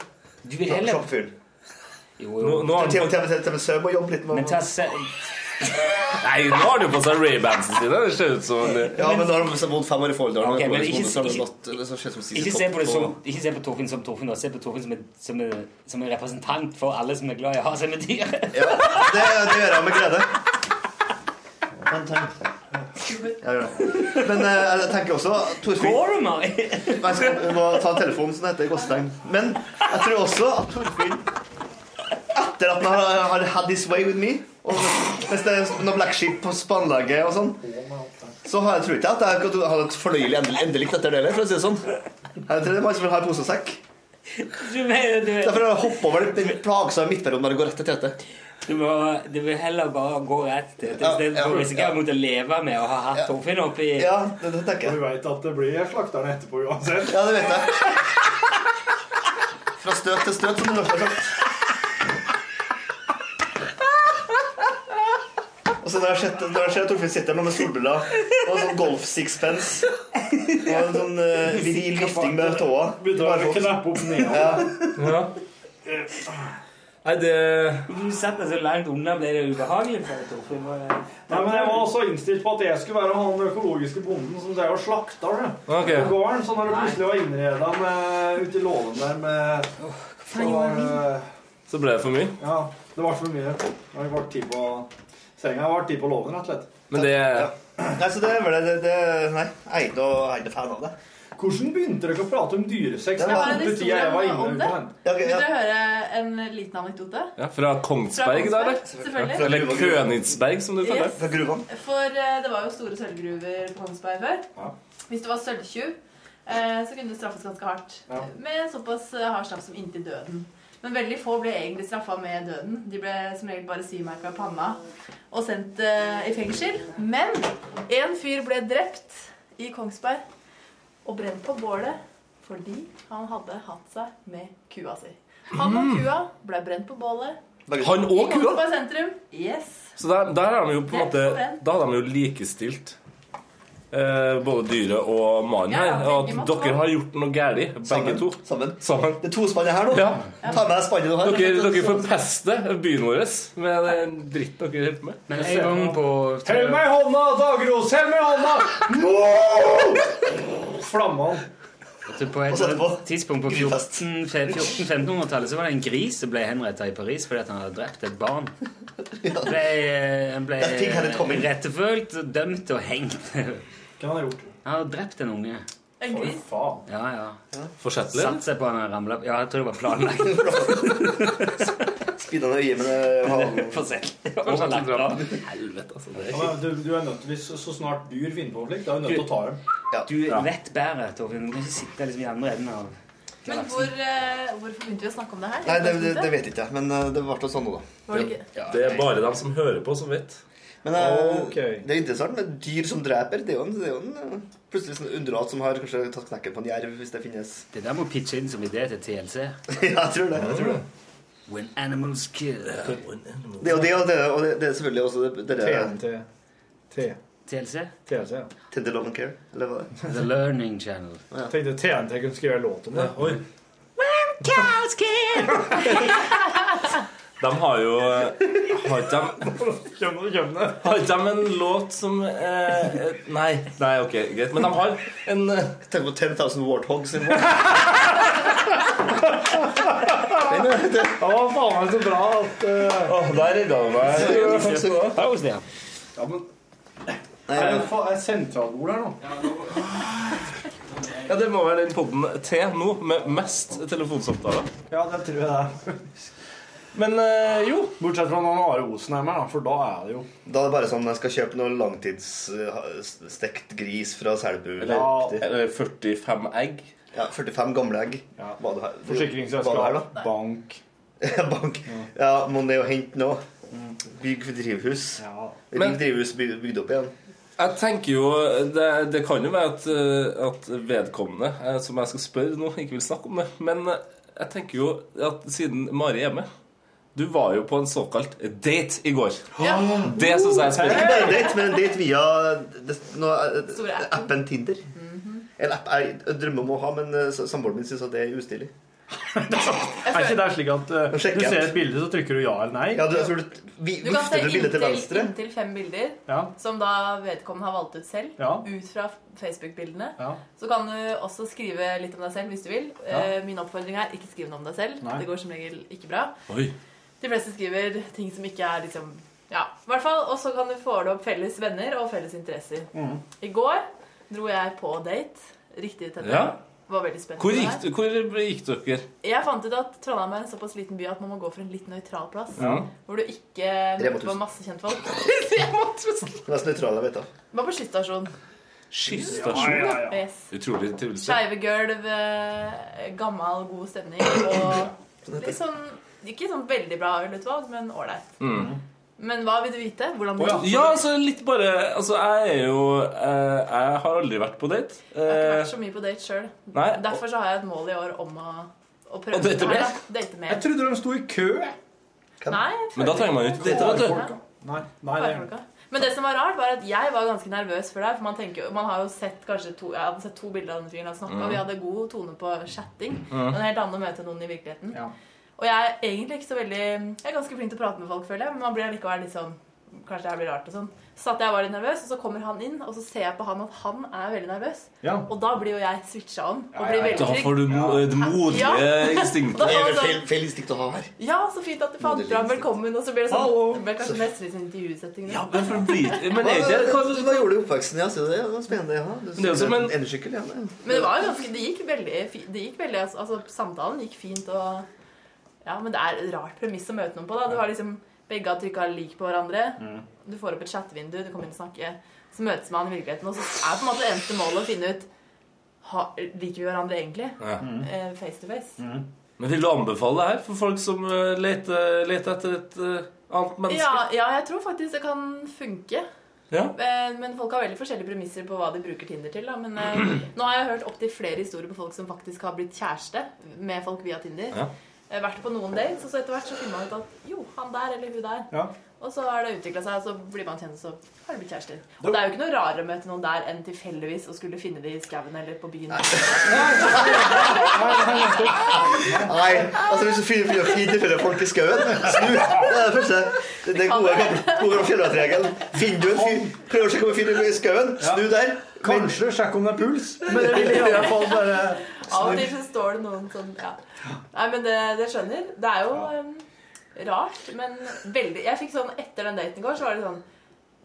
Du vil heller- Se Jo. Jo, Nå- nå har han Til fått- til- til- til og med Søm må Nei, nå har de på seg Ray-Bansen sine. Det ser ut som Ja, men da har de bodd fem år i Folldalen. Okay, men ikke- de ikke- se på, Torfinn som Torfinn, se på Torfinn som som, en, som en representant for alle som er glad i å ha seg med dyr. Det, det gjør jeg med glede. Men, jeg eh, jeg tenker også Torfinn Går du, Jeg må ta en telefon som det heter i gåsetegn. Men jeg tror også at Torfinn Etter at han har, har had his way with me og Hvis det er noe Black Sheep på spanlaget og sånn Så har jeg tror ikke at jeg hadde et fornøyelig endelig, endelig etter det heller, for å si det sånn. Jeg tror det er mange som vil ha en pose og sekk. Du mener, du, Derfor har jeg hoppet over den plagsomme midtperioden når det går rett til Tete. du, må, du vil heller bare gå rett til Tete istedenfor å ja, risikere å måtte leve med å ha hatt Torfinn oppi Ja, det, det tenker Og vi vet at det blir slakterne etterpå uansett. Ja, det vet jeg. Fra støt til støt, som du har sagt. Og så når jeg sett, når jeg ser Torfinn sitter med solbriller og en sånn golf sixpence og en sånn uh, viril vifting med tåa Begynner å kneppe opp ned. Ja. Nei, det Du setter deg så langt unna, blir det ubehagelig for Torfinn? Nei, men Jeg var også innstilt på at jeg skulle være han økologiske bonden som drev og slakta det. Ok. på gården. Så når det plutselig var innreda med- ute i låven der med så, var, Så ble det for mye. Ja, det ble for mye. Det ble tid på senga. har ble i på låven, rett og slett. Men det Nei, så det er vel det, det, det Nei, jeg er ikke fan av det. Hvordan begynte dere å prate om dyresex? Det var en korte jeg var inne om det. på den. Ja, Vil ja. dere høre en liten anekdote? Ja, Fra Kongsberg, da, eller? Selvfølgelig. Eller Königsberg, som du kaller Yes. det. For uh, det var jo store sølvgruver på Kongsberg før. Hvis du var sølvtjuv, uh, så kunne du straffes ganske hardt. Ja. Med såpass hard straff som inntil døden. Men veldig få ble egentlig straffa med døden. De ble som regel bare symerka i panna og sendt uh, i fengsel. Men en fyr ble drept i Kongsberg og brent på bålet fordi han hadde hatt seg med kua si. Han og kua ble brent på bålet, Han og kua? Kongsberg sentrum. Yes. Så der, der er de jo på en er måte Da har de jo likestilt eh, både dyret og mannen her. ja, at dere har gjort noe galt, begge Sammen. to. Sammen. Sammen. Det er to spann her nå. Ja. Ta med deg spannet du har. Dere, dere forpester byen vår med den dritten dere holder på med. Men en gang på Hell meg i hånda, Dagros! Hell meg i hånda! Flammene. Så på et tidspunkt på 1400-1500-tallet så var det en gris som ble henrettet i Paris fordi at han hadde drept et barn. Han ble, han ble rettefølt, dømt og hengt. Hva har han gjort? Han hadde drept en unge. En gris. Faen. Ja, ja. Forsettlig? Satt seg på han og ramla Ja, jeg tror det var planlagt. (laughs) (laughs) Spidda øye med det (laughs) haven. se. (laughs) Helvete, altså. Det er Ja, du, du er nødt, hvis så snart dyr finner på konflikt, da er du nødt til å ta dem. Du vet bedre, Torfinn. Du kan ikke sitte liksom i andre enden av Men hvor, eh, hvorfor begynte vi å snakke om det her? Nei, det, det, det vet ikke men eh, det ble sånn nå, da. Det? Det er bare dem som hører på, som vet. Men eh, okay. det er interessant med dyr som dreper. Det er jo en, det er jo en plutselig sånn underart som har kanskje tatt knekken på en jerv, hvis det finnes. Det der må pitche inn som idé til TLC. (laughs) ja, jeg tror det. jeg tror det. When animals kill. Det er jo det, og det, og det, det er selvfølgelig også det, det, det TNT. T. TLC? TLC, ja. Tender Love and Care, eller hva det (laughs) er. The Learning Channel. Jeg tenkte TNT kunne skrive en låt om det. Oi. Cows kill! (laughs) (laughs) De har jo Har ikke de Har ikke de en låt som eh, eh, Nei, nei, ok, greit. Men de har en eh, Tenk på 10,000 Warthogs (laughs) Det var faen meg så bra at uh, Åh, Der redda du meg. Ja, men Er det er sentralbord her nå? Ja, Det må være den podden til nå med mest telefonsamtaler. Ja, det tror jeg det er. Men eh, jo Bortsett fra når Are Osen er med, da, for da er det jo Da er det bare sånn jeg skal kjøpe noe langtidsstekt gris fra Selbu. Eller, Riktig. eller 45 egg. Ja, 45 gamle egg. Ja. Forsikringsselskap, bank (laughs) Bank. Ja, må ned og hente noe. Bygg drivhus. Ja. Bygg drivhus bygd, bygd opp igjen. Jeg tenker jo Det, det kan jo være at, eh, at vedkommende eh, som jeg skal spørre nå, ikke vil snakke om det. Men eh, jeg tenker jo at siden Mari er med Du var jo på en såkalt date i går. Det syns jeg er Ikke bare bare date, men en date via det, no, eh, appen. appen Tinder. En app jeg drømmer om å ha, men eh, samboeren min syns at det er ustilig. (laughs) Er ikke det slik at uh, du ser et bilde, så trykker du ja eller nei? Ja, du, du, vi, Du kan se inntil, inntil fem bilder, Ja. som da vedkommende har valgt ut selv, Ja. ut fra Facebook-bildene. Ja. Så kan du også skrive litt om deg selv hvis du vil. Ja. Eh, Min oppfordring er ikke skriv noe om deg selv. Nei. Det går som regel ikke bra. Oi. De fleste skriver ting som ikke er liksom Ja, i hvert fall. Og så kan du få det opp felles venner og felles interesser. Mm. I går dro jeg på date. Riktig til det. Ja. Var veldig spent. Hvor gikk, hvor gikk dere? Jeg fant ut at Trondheim er en såpass liten by at man må gå for en litt nøytral plass. Ja. Hvor du ikke møter på 1000. masse kjentfolk. (laughs) Mest nøytrale, vet du. Var på skysstasjon. Skysstasjon? Ja, ja, ja. Yes. Utrolig trivelig sted. Skeive gulv, eh, gammel, god stemning og litt sånn Ikke sånn veldig bra ølutvalg, men ålreit. Mm. Men hva vil du vite? Hvordan det gikk? Ja, altså litt bare Altså, jeg er jo eh, Jeg har aldri vært på date. Jeg har ikke Eh, vært så mye på date sjøl. Derfor så har jeg et mål i år om å, å prøve Å date det mer? Date mer. Jeg trodde de sto i kø. Kan... Nei, men da trenger man jo ikke date, vet du. Nei, Nei, nei, det. Men det som var rart, var at jeg var ganske nervøs for deg. For man, tenker, jo- man har jo sett kanskje to, Jeg hadde sett to bilder av den fyren jeg snakka Mm. Vi hadde god tone på chatting. Mm. Men det er helt annet å møte noen i virkeligheten. Ja. Og jeg er egentlig ikke så veldig Jeg er ganske flink til å prate med folk, føler jeg. Men man blir likevel litt sånn Kanskje det her blir rart og sånn. Så satt jeg var litt nervøs, og så kommer han inn, og så ser jeg på han at han er veldig nervøs. Ja. Og da blir jo jeg switcha om. Og blir veldig trygg. Da får du mo det modige Ja. instinktet. (laughs) Sånn- feil, feil instinkt å ha her. Ja, så fint at du fant fram 'velkommen', og så blir det sånn Hallo. Det ble kanskje nesten litt sånn intervjusetting. Ja, men for blir Men er ikke det hva, hva gjorde du i oppveksten? Ja, så det var spennende. Ja. Du, det er som en- endesykkel. ja. Men det var jo ganske Det gikk veldig Det gikk veldig altså, altså, samtalen gikk fint og Ja, men det er et rart premiss å møte noen på, da. Du har liksom Begge har trykka lik på hverandre. Mm. Du får opp et chattevindu, du kommer inn og snakker. Så møtes man i virkeligheten, og så er på en måte det eneste målet å finne ut ha, Liker vi hverandre egentlig? Ja. Eh, face to face. Men vil du anbefale det her for folk som eh, leter, leter etter et uh, annet menneske? Ja, ja, jeg tror faktisk det kan funke. Ja. Eh, Men folk har veldig forskjellige premisser på hva de bruker Tinder til. Da. Men eh, (clears throat) nå har jeg hørt opptil flere historier på folk som faktisk har blitt kjæreste med folk via Tinder. Ja. Eh, vært på noen dates, og så etter hvert så finner man ut at jo, han der eller hun der. Ja. Og så har det utvikla seg, og så blir man kjent, og så har det blitt kjærester. Og det er jo ikke noe rarere å møte noen der enn tilfeldigvis å skulle finne de i skauen eller på byen. Nei, (laughs) altså hvis du finner fint folk i skauen, snu. Det er det første. Det er gode gamle gode fjellvettregelen. Finner du en fyr, prøver å sjekke om en fyr i skauen, snu der. Kanskje sjekk om det er puls. Men det vil i hvert fall bare Av og til så står det noen sånn ja. Nei, men det, det skjønner. Det er jo um, rart, men veldig Jeg fikk sånn etter den daten i går, så var det sånn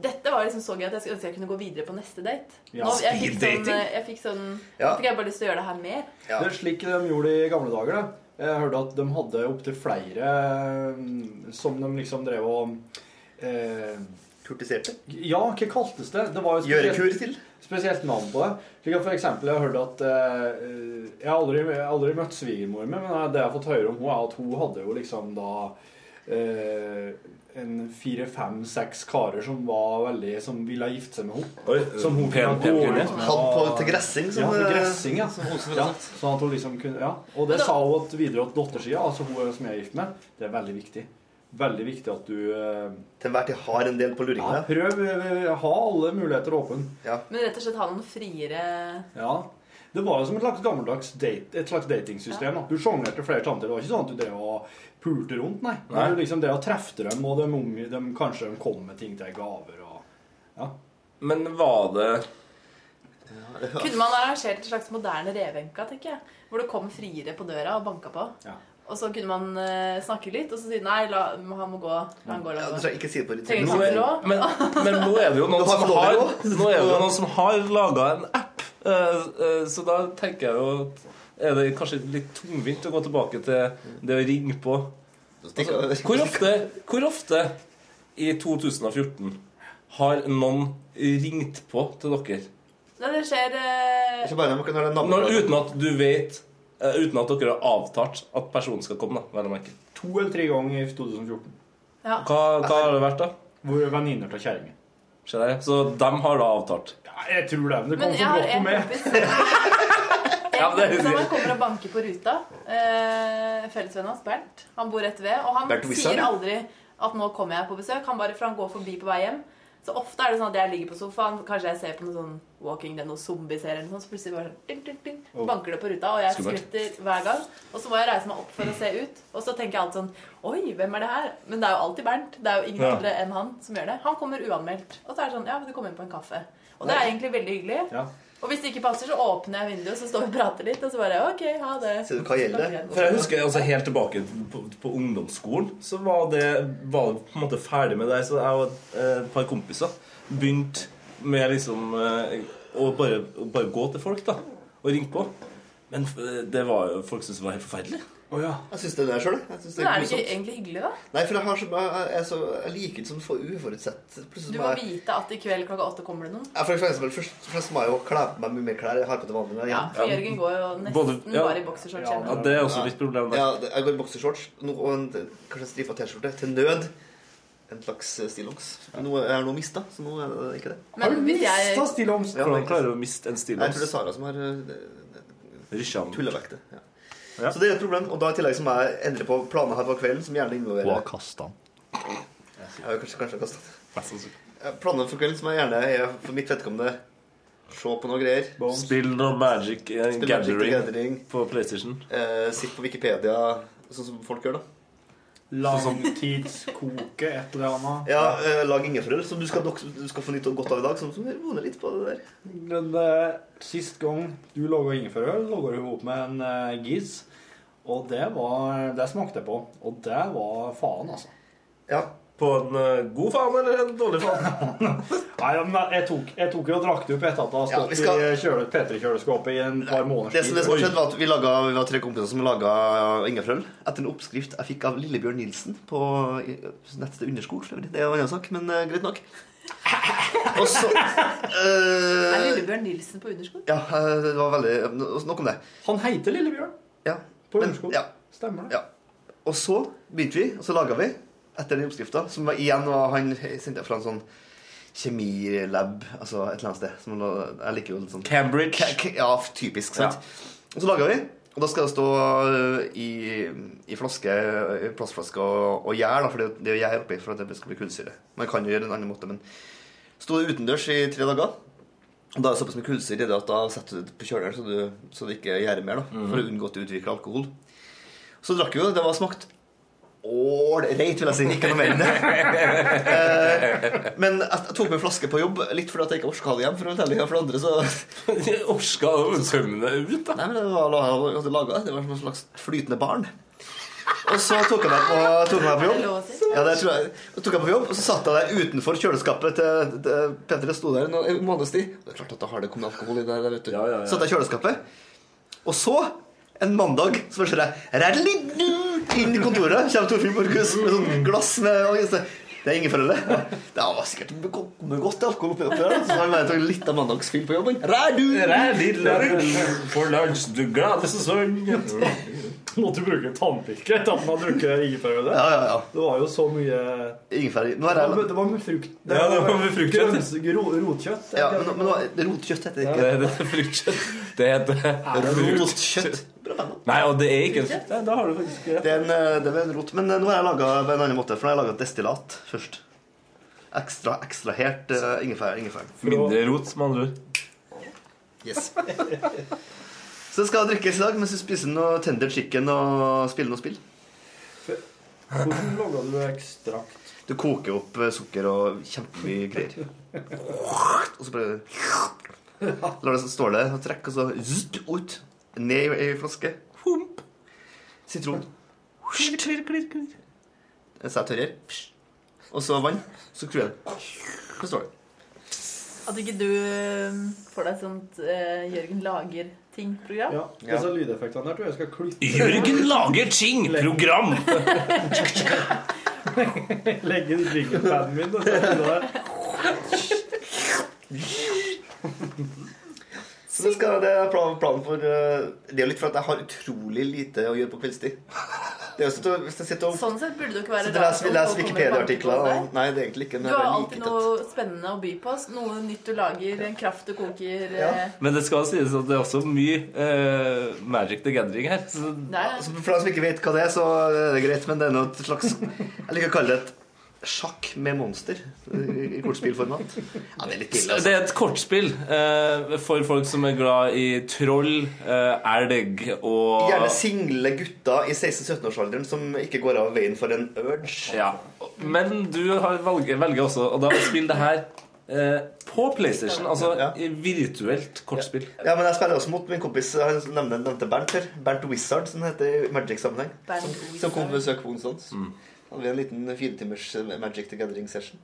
dette var liksom så gøy at jeg skulle ønske jeg kunne gå videre på neste date. Ja, Nå, jeg fikk sånn, jeg fikk sånn Ja. Fikk jeg bare lyst til å gjøre det her mer. Det er slik de gjorde i gamle dager. da. Jeg hørte at de hadde opptil flere som de liksom drev og eh, Kurtiserte? Ja, hva kaltes det? Det var jo Gjørekur til? Spesielt navn på det. Slik at for eksempel, jeg har hørt at eh, Jeg har aldri, aldri møtt svigermor min, men det jeg har fått høre om henne, er at hun hadde jo liksom da eh, en fire, fem, seks karer som var veldig Som ville gifte seg med henne. Oi, som hun pen- kunne gå ut med. Hatt på- til gressing, som, ja, til eh, gressing, ja. som Olsen ville ja. sagt. Sånn at hun liksom kunne, ja. Og det sa hun at videre til dattersida, altså hun som jeg er gift med. Det er veldig viktig. Veldig viktig at du eh, Til enhver tid har en del på luringene. ja, Prøv eh, ha alle muligheter åpne. Ja. Men rett og slett ha noen friere Ja. Det var jo som et slags gammeldags date, et slags datingsystem. da. Du sjonglerte flere samtidig. Det var ikke sånn at du drev og pulte rundt, nei. Nei. Du liksom det å treffe dem, og de, unge, de, kanskje de kom med ting til gaver og Ja. Men var det Kunne man arrangert et slags moderne revenka, tenker jeg? Hvor det kom friere på døra og banka på. Ja. Og så kunne man uh, snakke litt, og så si nei, la, han må gå. La han gå, la Ja, han gå. skal ikke si det på litt Trenger Nå ikke er, lov. men, men nå er det jo (laughs) noen har som har, nå er det jo noen som har laga en app. uh, uh, Så da tenker jeg jo at er det kanskje litt tungvint å gå tilbake til det å ringe på. Altså, hvor, ofte, hvor ofte i 2014 har noen ringt på til dere? Nei, det skjer det skjer bare når uten at du vet Uten at dere har avtalt at personen skal komme, da, vel å merke. To eller tre ganger i 2014. Ja. Hva, hva har det vært, da? Hvor venninner av kjerringa. Så dem har da avtalt? Ja, jeg tror det. Men det kommer så brått på meg. Ja, det er som han kommer og banker på ruta. Eh, Fellesvennen hans, Bernt. Han bor rett ved. Og han sier aldri at 'nå kommer jeg på besøk'. Han bare, For han går forbi på vei hjem. Så ofte er det sånn at jeg ligger på sofaen, kanskje jeg ser på noe sånn Walking Dead, noe zombieserie eller noe sånt, så plutselig bare ding, ding, ding, Oh. banker det på ruta, og jeg skvetter hver gang. Og så må jeg reise meg opp for å se ut. Og så tenker jeg alltid sånn Oi, hvem er det her? Men det er jo alltid Bernt. Det er jo ingen Ja. andre enn han som gjør det. Han kommer uanmeldt. Og så er det sånn Ja, vil du komme inn på en kaffe? Og det er egentlig veldig hyggelig. Ja. Og hvis det ikke passer, så åpner jeg vinduet, så står vi og prater litt, og så bare OK, ha det. Du hva gjelder? For jeg husker altså Helt tilbake på, på ungdomsskolen så var det, var det på en måte ferdig med det. Så jeg og eh, et par kompiser begynte med liksom eh, å bare, bare gå til folk da og ringe på. Men eh, det var jo folk syntes det var helt forferdelig. Jeg syns det er sjøl. Det Men er er det ikke egentlig hyggelig, da? Nei, for jeg, har så, jeg, er så, jeg liker ikke sånn for uforutsett. Plutselig Du må jeg, vite at i kveld klokka åtte kommer det noen. jeg, for eksempel, først, først må jeg jo kle på meg mye mer klær jeg har på det vanlig. Ja, er Ja, for Jørgen går jo nesten Både- ja. bare i boksershorts Ja, Ja, det er også litt problem. Ja, jeg går i boksershorts no- og en, kanskje en stripa T-skjorte. Til nød en slags eh, stillongs. Jeg har nå mista, så nå er det ikke det. Men hvis jeg stillongs? Ja, Hvordan klarer du å miste en stillongs? Jeg tror det er Sara som har Rysja den. tulla vekk det. Ja. Ja. Så det er et problem. Og da i tillegg så må jeg endre på planene her for kvelden, som gjerne involverer Hun har kasta den. Jeg har kanskje, kanskje kastet. den. Planene for kvelden som jeg gjerne er for mitt vedkommende Se på noe greier. Spill noe Magic uh, Spill Magic Gathering Gathering. på PlayStation. Uh, Sitt på Wikipedia, sånn som folk gjør, da. Langtidskoke et eller annet. Ja, eh, Lag ingefærøl, som du skal, du skal få nytt og godt av i dag. Som, som roer litt på det der. Men eh, sist gang du laga ingefærøl, laga du opp med en uh, giz. Og det var Det smakte jeg på. Og det var faen, altså. Ja. På en eh, god faen eller en dårlig faen? (laughs) Nei, men jeg tok, jeg tok jo og drakk det opp etter at det har Ja, stått skal- i kjøle- P3-kjøleskapet i en par måneders Det som, det som skjedde var at Vi, laget, vi var tre kompiser som laga ingefærøl etter en oppskrift jeg fikk av Lillebjørn Nilsen på i- nettstedet Underskog. for øvrig. Det er en annen sak, men eh, greit nok. (laughs) Og så Er eh, Lillebjørn Nilsen på underskudd? Ja, eh, det var veldig Nok om det. Han heter Lillebjørn. Ja. På Men- Underskog. ja. Stemmer det. Ja. Og så begynte vi, og så laga vi etter den oppskrifta, som igjen var han sendte fra en sånn kjemilab, altså et eller annet sted. Som, jeg liker jo litt sånn Cambridge. Ca- ca- ja, typisk, sant. Og så laga vi, Og da skal det stå øh, i, i flaske, i plastflaske og, og gjær, da, for det det er gjær oppi for at det skal bli kullsyre. Man kan jo gjøre det en annen måte, men sto det utendørs i tre dager. Og da er det såpass med kullsyre i det at da setter du det på kjøleren så, du, så det ikke gjærer mer, da, for å unngå at du utvikler alkohol. Så drakk vi jo, det var smakt ålreit, vil jeg si. Ikke noe mer enn det. Eh, men jeg, jeg tok med flaske på jobb, litt fordi jeg ikke orka det hjem. For å fortelle, for det andre så (laughs) Orka å det ut, da? Nei, men det var var laget, det var som et slags flytende barn. Og så tok jeg meg på, tok meg på jobb. Ja, det tror jeg. Og tok jeg på jobb, og så satt jeg der utenfor kjøleskapet til, til Petter. Jeg sto der en en måneds tid. Det er klart at da har det kommet alkohol i det der, vet du. Satt jeg i kjøleskapet. Og så, en mandag, så hører jeg «Radelidu!» inn i kontoret. Kommer Torfinn Borchhus med sånn glass med Det er ingen foreldre. Det var sikkert kommet godt alkohol oppi der. Så har vi tatt litt av mandagsfilm på jobben. Radu! For lunsj, du glade sesong. (laughs) Måtte du bruke tannpirker etter at man har drukket ingefærøl? Ja, ja, ja. Det var jo så mye Ingefær Det er var, det var med frukt. Ja, det var med fruktkjøtt. grønns- Rotkjøtt. Ja, men, men er rotkjøtt heter det Ja, ikke. det, det er fruktkjøtt. Det heter Rotkjøtt. Nei, og det er ikke frukt. Da har du faktisk Det er en, eh, det er en rot. Men eh, nå har jeg laga på en annen måte, for nå har jeg laga destillat først. Ekstra ekstrahert uh, ingefær. ingefær. Mindre rot, med andre ord. Yes. Så det skal drikkes i dag mens du spiser noe tender chicken og spiller noe spill. Hvordan lager du ekstrakt? Du koker opp eh, sukker og kjempemye greier. Og så bare lar det stå der og trekke, og så zzzt, ut. Ned i ei flaske. Hump. Sitron. Så jeg tørrer. Og så vann. Så skrur jeg den. Så står det. At ikke du eh, får deg sånt uh, Jørgen lager-ting-program? Ja. Disse lydeffektene der tror jeg skal klippe (laughs) Jørgen lager ting! Program! (laughs) Legge inn jinglepaden min og sette det der. Så skal, det er plan- planen for eh, Det er litt for at jeg har utrolig lite å gjøre på kveldstid. Det er sånn hvis jeg sitter og Sånn sett burde du ikke være sitter Les, kommer Wikipedia-artikler Nei, det er egentlig ikke. Du har alltid noe spennende å by på. Noe nytt du lager, en kraft du koker. eh, Men det skal sies at det er også mye eh, Magic the Gathering her. Så Nei, ja. For deg som ikke vet hva det er, så er det greit, men det er noe slags Jeg liker å kalle det et sjakk med monster i kortspillformat. Ja, det er litt ille, det altså. er et kortspill eh, for folk som er glad i troll, eh, elg og Gjerne single gutter i 16-17-årsalderen som ikke går av veien for en urge. Ja. Men du har valget, velger også og da spille det her eh, på PlayStation. Altså ja. virtuelt kortspill. Ja, men jeg spiller også mot min kompis Han nevnte, nevnte Bernt her. Bernt Wizard, som det heter i Magic-sammenheng. Som, som kom på besøk på onsdag. Hadde vi en liten firetimers Magic the Gathering-session.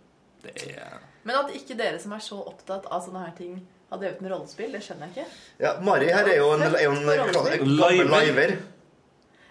Men at ikke dere som er så opptatt av sånne her ting, har drevet med rollespill, det skjønner jeg ikke. Ja, Mari her er jo en, er jo en, liver.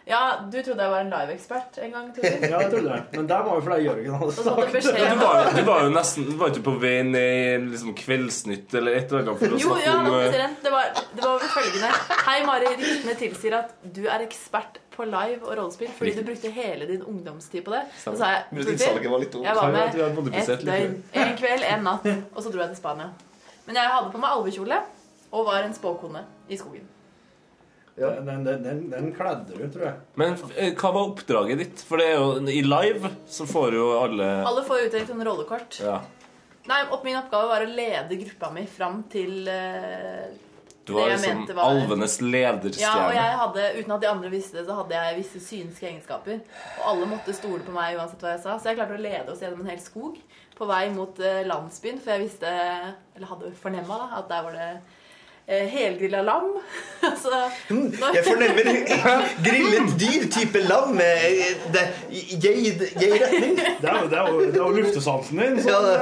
Ja, du trodde jeg var en live-ekspert en gang, Torfinn. (laughs) Ja, jeg trodde det. Men der var jo fordi Jørgen hadde beskjed- Du var, du var jo nesten Du var ikke på vei ned i liksom Kveldsnytt eller et eller annet for å Jo, snakke ja, om eh, det var, det var følgende Hei, Mari. Ryktene tilsier at du er ekspert på live og rollespill fordi du brukte hele din ungdomstid på det. Så sa jeg var litt dumt. jeg var med et døgn, en kveld, en natt, og så dro jeg til Spania. Men jeg hadde på meg alvekjole og var en spåkone i skogen. Ja, den, den, den, den kledde du, tror jeg. Men eh, hva var oppdraget ditt? For det er jo i live så får jo alle Alle får utdelt en rollekort. Ja. Nei, opp Min oppgave var å lede gruppa mi fram til eh, Du var liksom var- alvenes Ja, og jeg hadde, uten at de andre visste det, så hadde jeg visse synske egenskaper. Og alle måtte stole på meg uansett hva jeg sa. Så jeg klarte å lede oss gjennom en hel skog på vei mot eh, landsbyen, for jeg visste, eller hadde fornemma, at der var det helgrilla lam. (laughs) altså, når- Jeg fornemmer (laughs) grillet dyr, type lam med eh, det- jeg-retning. Det er jo, det er det er jo luktesansen din. Ja, det,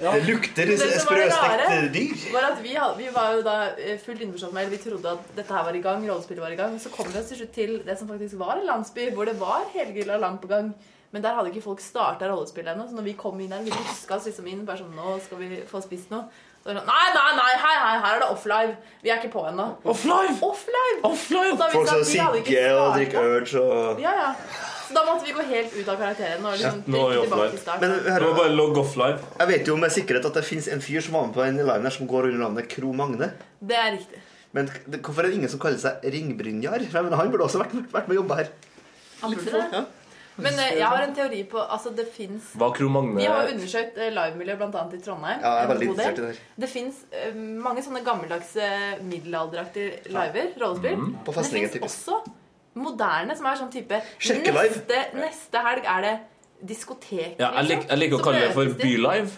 ja. det lukter sprøstekt dyr. var at vi, vi var jo da eh, fullt innforstått med, vi trodde at dette her var i gang, rollespillet var i gang. Så kom vi oss til slutt til det som faktisk var en landsby, hvor det var helgrilla lam på gang. Men der hadde ikke folk starta rollespillet ennå. Så når vi kom inn der, vi ruska oss liksom inn bare sånn Nå skal vi få spist noe. Så sånn, nei, nei, nei, hei, hei, her er det off-live. Vi er ikke på ennå. Off-live? Off-live! Off-live! Og Folk som sigger og drikker urge og Ja, ja. Så da måtte vi gå helt ut av karakteren og liksom Nå er vi til offlive. start. Men bare logge off-live. Jeg vet jo med sikkerhet at det fins en fyr som var med på den liven her som går under navnet Kro Magne. Det er riktig. Men hvorfor er det ingen som kaller seg Ringbrynjar? Han burde også vært, vært med og jobba her. Han burde det. Ja. Men eh, jeg har en teori på Altså, det fins Hva Vi har jo undersøkt eh, livemiljø bl.a. i Trondheim. Ja, jeg er en veldig god del. interessert i det her. Det fins mange sånne gammeldagse middelalderaktige liver, rollespill. Mhm. På Men det fins også moderne, som er sånn type neste, neste helg er det diskotek. Ja, jeg, lik, jeg liker å Så kalle det for møtes de. Bylive.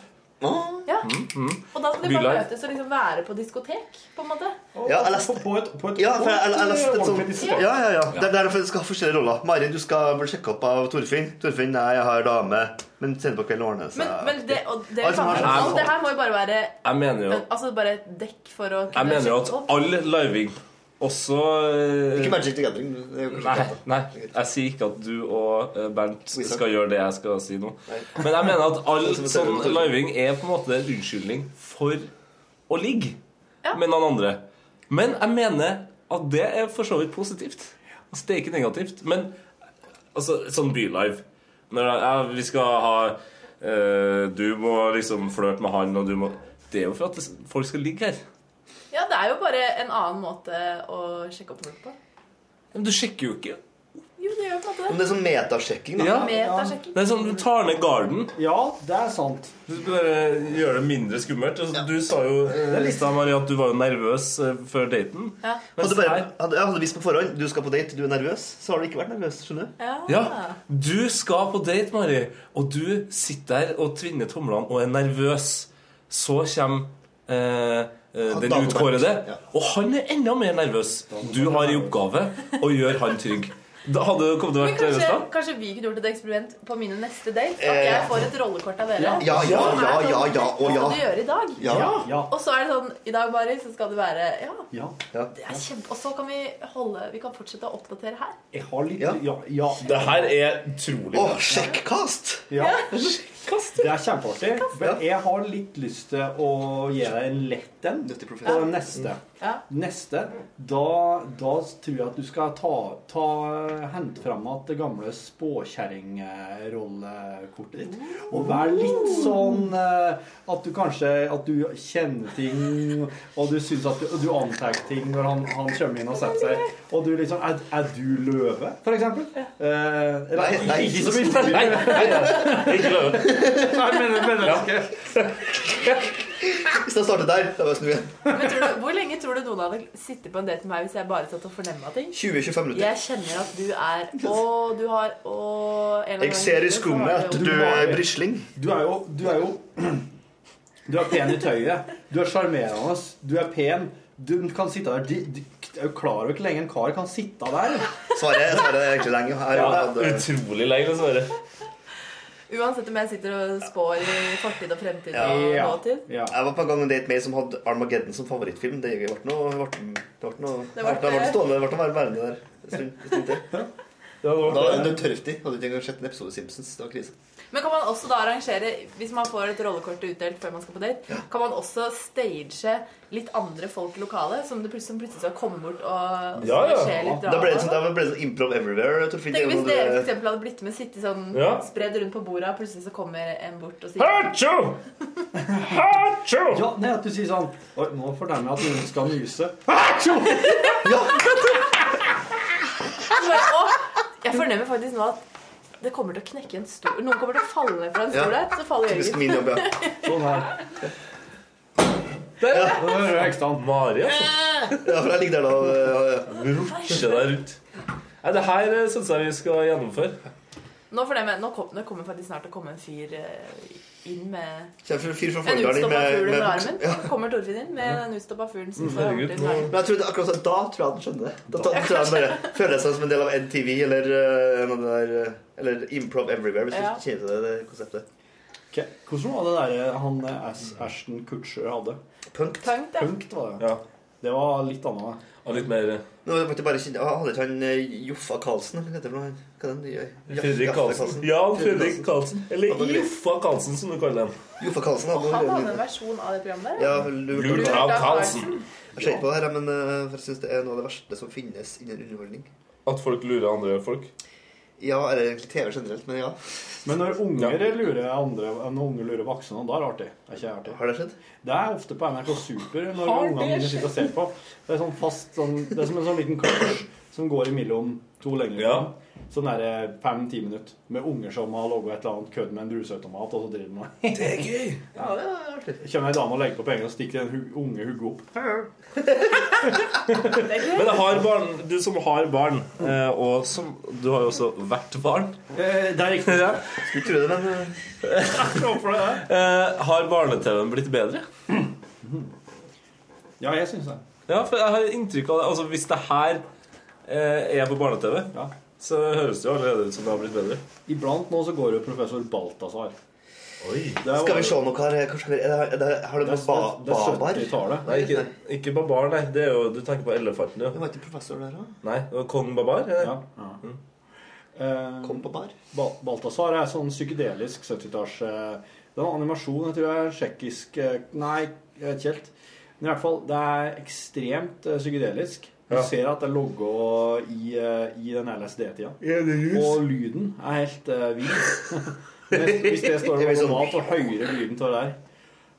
Ja. Mm, mm. Og da skal de bare møtes og liksom være på diskotek, på en måte. Ja, jeg leste På et, på et, Ja, for jeg, jeg, leste et sånt ja. Ja, ja, ja. Det er derfor det skal ha forskjellige roller. Mari, du skal bli sjekka opp av Torfinn. Torfinn, nei, jeg har dame. Men senere på kvelden ordner det Men, seg. men det, og det, altså, har sånn- det her må jo bare være Jeg mener jo Altså bare et dekk for å Jeg mener jo at opp. all living også eh, Ikke Magic the Gathering. er Nei, nei, jeg sier ikke at du og eh, Bernt skal gjøre det jeg skal si nå. Men jeg mener at all (laughs) sånn living er på en måte en unnskyldning for å ligge med noen andre. Men jeg mener at det er for så vidt positivt. Altså, det er ikke negativt. Men altså, sånn bylive Når ja, vi skal ha eh, Du må liksom flørte med han, og du må Det er jo for at folk skal ligge her. Ja, det er jo bare en annen måte å sjekke opp folk på. Men du sjekker jo ikke. Jo, det gjør på en måte Men det er sånn metasjekking, da. Ja. Metasjekking. Det er sånn du tar ned garden. Ja, det er sant. Du skal bare gjøre det mindre skummelt. Altså, Du sa jo eh, i Marie, at du var jo nervøs eh, før daten. Ja. Hadde, bare, hadde, jeg hadde visst på forhånd du skal på date, du er nervøs, så har du ikke vært nervøs. skjønner du? Ja, ja. du skal på date, Mari, og du sitter der og tvinner tomlene og er nervøs. Så kommer eh, den Dagobert. utkårede, og han er enda mer nervøs. Du har i oppgave å gjøre han trygg. Da hadde du kommet til å være nervøs kanskje, da? kanskje vi kunne gjort et eksperiment på mine neste date? At Eh, jeg får et rollekort av dere. Ja, ja, ja, ja, sånn, ja, ja, og ja. du gjøre i dag. Ja. Ja. Og så er det sånn I dag, Mari, så skal du være Ja. Ja. Det er kjempe... Og så kan vi holde Vi kan fortsette å oppdatere her. Jeg har litt Ja. ja, Det her er utrolig Å, sjekkast! Ja. Det er kjempeartig. Men jeg har litt lyst til å gi deg en lett en på den neste. Ja. Neste, da, da tror jeg at du skal ta, ta hente fram at det gamle spåkjerringrollekortet ditt. Og vær litt sånn eh, at du kanskje at du kjenner ting, og du syns at du, du antar ting når han, han kommer inn og setter seg. Og du liksom Er, er du løve, for eksempel? Eh, Nei, nei, ikke så mye. Nei, nei, nei, ikke løve. Nei, men, menneske. Hvis jeg startet der, da var jeg snu igjen. Men du, hvor lenge tror du noen hadde sittet på en date med meg hvis jeg bare satt og fornemma ting? 20-25 minutter. Jeg kjenner at du er Å, du har Å en Jeg ser i skummet at du er brisling. Du er jo Du er jo (clears throat) Du er pen i tøyet. Du er sjarmerende. Du er pen. Du kan sitte der Du klarer er jo klar over hvor lenge en kar kan sitte der. Svaret, svaret er egentlig lenge. Her, Ja, hadde- utrolig lenge, svaret. Uansett om jeg sitter og spår i fortid og fremtid Ja. og Ja. nåtid. Jeg var på en gang en date med ei som hadde Armageddon som favorittfilm. Det ble noe Det ble, det noe Det ble- stående. Det ble å være værende der en stund til. Da var det tørftig. Hadde ikke engang sett en episode Simpsons. Det var krise. Men kan man også da arrangere, hvis man får et rollekort utdelt før man skal på date, kan man også stage litt andre folk i lokalet, som, det plutselig, plutselig skal komme bort og og Ja, ja. skjer litt Da ble det sånn, da ble det sånn improv everywhere. Tenk hvis Det dere for eksempel hadde blitt med sittet sånn Ja. spredd rundt på bordet, og plutselig så kommer en bort og sier Hacho! Hacho! (laughs) Ja, nei, at du sier sånn Oi, nå forteller jeg at noen skal nyse. Hacho! Ja. (laughs) Jeg fornemmer faktisk nå at det kommer til å knekke en stol Noen kommer til å falle ned fra en stol Ja. der. Så faller Typisk min jobb, Jørgen. ja. Sånn her. Der, ja. Hører jeg ekstran. Mari, altså. Ja, for jeg ligger der da og Rushe deg rundt. Nei, det her syns jeg vi skal gjennomføre. Nå, det med, nå, kom, det kommer faktisk snart til å komme en fyr eh, inn med fyr fra en utstoppa fugl med under armen. Ja. Kommer Torfinn inn med den utstoppa fuglen som står armen. Men jeg trodde akkurat sånn da tror jeg han skjønner det. Da, da tror jeg han bare føler seg som en del av NTV eller uh, det der uh, Eller Improv Everywhere, hvis Ja. du kjenner til det, det konseptet. Okay. Hvordan var det der han eh, As Ashton Kutcher hadde? Punkt. Punkt, ja. Punkt var det. Det var litt annet. Og litt mer Nå måtte jeg bare kjenne, Hadde ikke han eh, Joffa Karlsen? Hva heter han? Hva den Fredrik Karlsen. Ja, Fredrik Karlsen. Eller. Joffa Karlsen, som du kaller den. Joffa Karlsen Og han hadde en versjon av det programmet. ja, Lurt lurt av Karlsen. Jeg ser ikke på det her, men eh, jeg synes det er noe av det verste som finnes innen underholdning. At folk lurer andre folk? Ja, eller egentlig TV generelt, men ja. Men når unger lurer andre enn unger lurer voksne, da er det artig. Det er ikke artig. Har det skjedd? Det er ofte på NRK Super når ungene mine sitter og ser på. Det er sånn fast sånn, Det er som en sånn liten kurs som går imellom to lenger. Sånn der fem-ti minutter med unger som har laga et eller annet kødd med en bruseautomat, og så driver de med Det er gøy! (laughs) Ja, det er artig. Kommer ei dame og legger på penger og stikker den unge hodet opp. Men har barn, du som har barn, eh, og som Du har jo også vært barn. Det er riktig. (laughs) Ja. Skulle tro det, men Eh, Har barne-TV-en blitt bedre? Ja, jeg syns det. Ja, for jeg har inntrykk av det. Altså, Hvis det her eh, er på barne-TV, så høres det jo allerede ut som det har blitt bedre. Iblant nå så går jo professor Balthazar. Oi. Skal vi se noe her er kanskje, er det, det, Har du noe er- ba, det er babar? 70-tallet. Nei, ikke, ikke Babar, nei. Det er jo, du tenker på elefanten, ja. Det var ikke professor der, da? Nei, det var kong Babar? er Ja, Ja. Eh, Kom på bar. Ba Balthazar er sånn psykedelisk 70-talls eh, Det er en animasjon, jeg tror jeg er tsjekkisk eh, Nei, jeg vet ikke helt. Men i hvert fall, det er ekstremt eh, psykedelisk. Du Ja. ser at det er logga i, eh, i den LSD-tida. Ja. Og lyden er helt uh, vill. (laughs) Hvis hvis det står på sånn- normalt og høyere lyden av det der,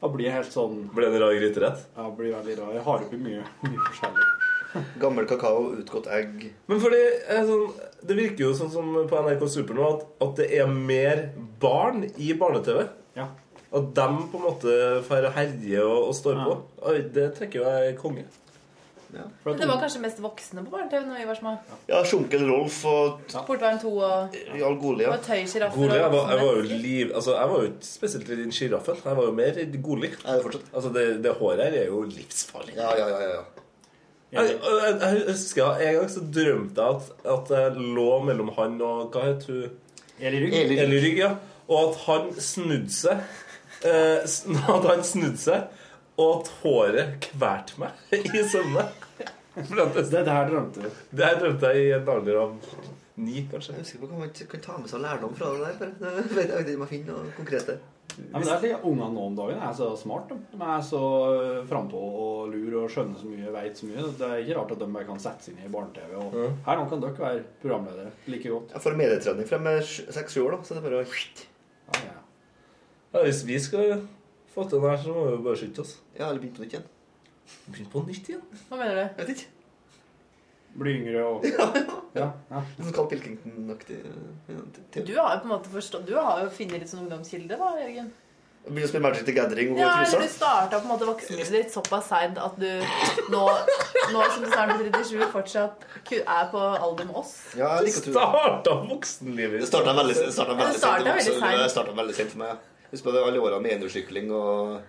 da blir jeg helt sånn Blir det en rar gryterett? Ja, blir veldig rar. Jeg har oppi mye, mye forskjellig. (laughs) Gammel kakao, utgått egg. Men fordi eh, sånn, Det virker jo sånn som på NRK Super nå at, at det er mer barn i barne-TV. Ja. At dem på en måte får herje og, og står på. Oi, det trekker jo jeg konge. Men det var kanskje mest voksne på barne-TV når vi var små. Ja, Sjunkel Rolf og Portveien 2 og Jarl Goli. og tøysjiraffer. Jeg, var, jeg var jo liv Altså, jeg var jo ikke spesielt redd den sjiraffen. Jeg var jo mer redd Goli. Altså, det, det håret her er jo livsfarlig. Ja, ja, ja, ja, ja. Jeg, jeg, jeg husker En gang så drømte jeg at, at jeg lå mellom han og Hva het hun? Eli Rygg, ja. Og at han snudde seg. Eh, (laughs) at han snudde seg, og at håret kvalte meg (laughs) i søvne. (laughs) For er Det der drømte du. Det her drømte jeg i en alder av ni, kanskje. Jeg husker på hva man kan ta med seg lærdom fra det der. Det vet jeg ikke om jeg finner noe konkrete. Ja, men det er slik at Ungene nå om dagen er så smart. De, er så øh, frampå og lur og skjønner så mye, veit så mye. Det er ikke rart at de bare kan sette seg inn i barne-TV. Og mm. her nå kan dere være programledere like godt. Jeg får medietrening fra jeg er seks-sju år, da, så det er bare å Ja, hvis vi skal få til det her, så må vi bare skynde oss. Ja, eller begynne på nytt igjen. Begynne på nytt igjen? Hva mener du? Jeg vet ikke. Bli yngre og (laughs) Ja, ja. Sånn Carl Pilkington-aktig. til- Du har jo på en måte forstått Du har jo funnet litt sånn ungdomskilde, da, Jørgen. Begynne å spille Magic the Gathering og gå Ja, i eller du trusa. starta på en måte voksenlivet ditt såpass seint at du nå, nå som du snart er 37, fortsatt er på alder med oss. Ja, jeg liker det. Starta voksenlivet Det starta veldig, startet veldig sent. Det startet veldig sent for meg. Husk på det, alle årene med enhjulssykling og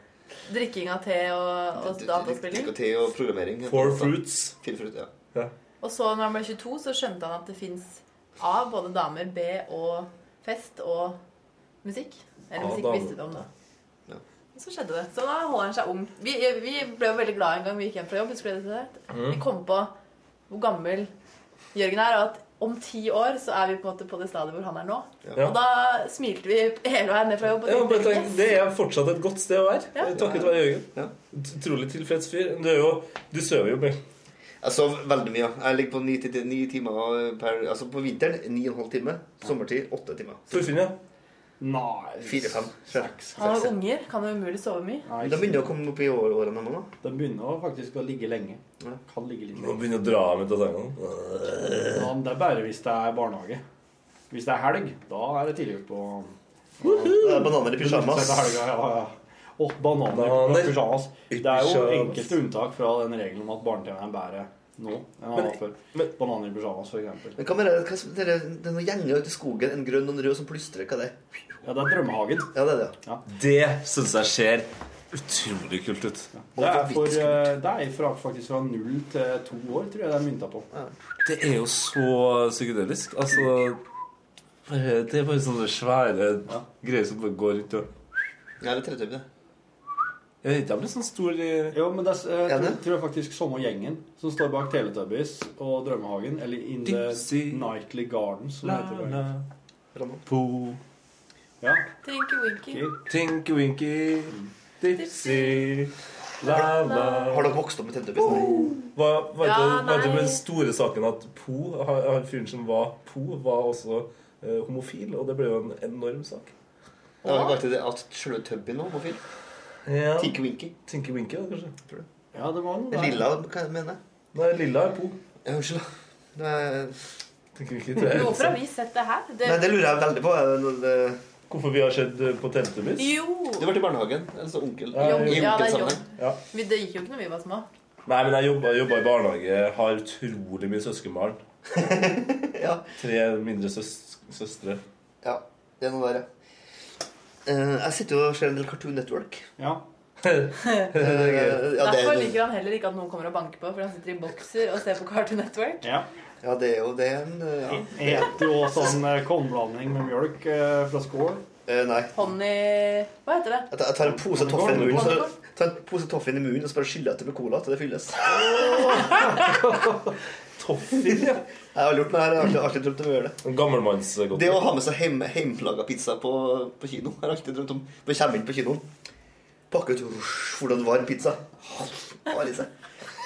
Drikking av te og, og dataspilling. drikk og te og programmering. Four fruits. Fruit, ja. Og så når han ble 22, så skjønte han at det fins A, både damer, B og fest og musikk. Eller musikk visste du om, da. Ja. Så skjedde det. Så da holder han seg ung. Vi, vi ble jo veldig glad en gang vi gikk hjem fra jobb. Husker du det? Mm. Vi kom på hvor gammel Jørgen er, og at om ti år så er vi på en måte på det stadiet hvor han er nå. Ja. Og da smilte vi hele veien ned fra jobb. Og Ja, tenkte, tenk, yes. det er fortsatt et godt sted å være. Ja. Takket være Jørgen. Utrolig tilfreds fyr. Du, er jo, du sover jo mye. Jeg sov veldig mye. Jeg ligger på ni, ni timer per Altså på vinteren ni og en halv time. Sommertid åtte timer. Torfinn, ja? Nei Fire-fem. Seks. Han har unger. Kan jo umulig sove mye. Nei, De begynner å komme opp i år, årene nå. De begynner faktisk å ligge lenge. Kan ligge litt lenge. lenge. begynner å dra med til sengene. Ja, men det er bare hvis det er barnehage. Hvis det er helg, da er det tidlig på Det er bananer i pyjamas. Det er ja, ja. Bananer i Bananer pyjamas. i Det er jo enkelte unntak fra den regelen om at barne-TV er bedre nå enn han Men- var før. Bananer i pyjamas, eksempel. Men hva med det, hva, det, er, det er noen gjenger ute i skogen, en grønn og en rød som plystrer. Hva er det? Ja, det er Drømmehagen. Ja, det er det. Ja. Det syns jeg ser utrolig kult ut. Det er, for, eh, det er fra, faktisk fra null til to år, tror jeg det er mynta på. Det er jo så psykedelisk. Altså Det er bare sånne svære greier som bare går rundt og Ja, det er Teletubby, det. Jeg vet ikke, jeg blir sånn stor i Jo, men det er, jeg Er tror, det? tror jeg faktisk samme gjengen som står bak Teletubbies og Drømmehagen, eller In the Nightly Garden, som La, det heter. la. Po. Ja. Tinky Winky. Tinky Winky Dipsy La, la. Har dere vokst opp med Teletubbies? Var, var, Ja, det, var det den store saken at Po, han han fyren som var Po, var også eh, homofil? Og det ble jo en enorm sak. Ja, det var ikke det at selve Tubby var homofil? Ja. Tinky Winky. Tinky Winky, da, kanskje? Tror du? Ja, det var er Lilla, hva mener jeg? Nei, Lilla er Po. Ja, Unnskyld. Det er... Tinky Winky, tror jeg. Hvorfor har vi sett det her? Det, Nei, det lurer jeg veldig på. er det- det- Hvorfor vi har sett eh, på Tentemis? Jo! Du har vært i barnehagen? Altså onkel? Ja, I ja, det onkelsammenheng. Ja. Det gikk jo ikke når vi var små. Nei, men jeg jobba, i barnehage, har utrolig mye søskenbarn. (laughs) Ja. Tre mindre søs søstre. Ja, det er noe. Eh, jeg sitter jo og ser en del Cartoon Network. Ja. (laughs) Eh, (laughs) ja, det Derfor er, liker han heller ikke at noen kommer og banker på, for han sitter i bokser og ser på Cartoon Network. Ja. ja, det er jo det en eh, ja. Eter jo sånn eh, kornblanding med mjølk eh, fra skål. Eh, Nei. Honey Hva heter det? Jeg tar- en pose toffin i munnen, så tar en pose toffin i munnen og så bare skyller jeg til med cola til det fylles. (laughs) Toffin, ja. Jeg har aldri gjort det her. Jeg har alltid, alltid drømt om å gjøre det. En Gammelmannsgodt. Det å ha med seg heim, heimpelaga pizza på, på kino Jeg har alltid drømt om Når jeg kommer inn på kinoen, pakke ut hvordan varm pizza.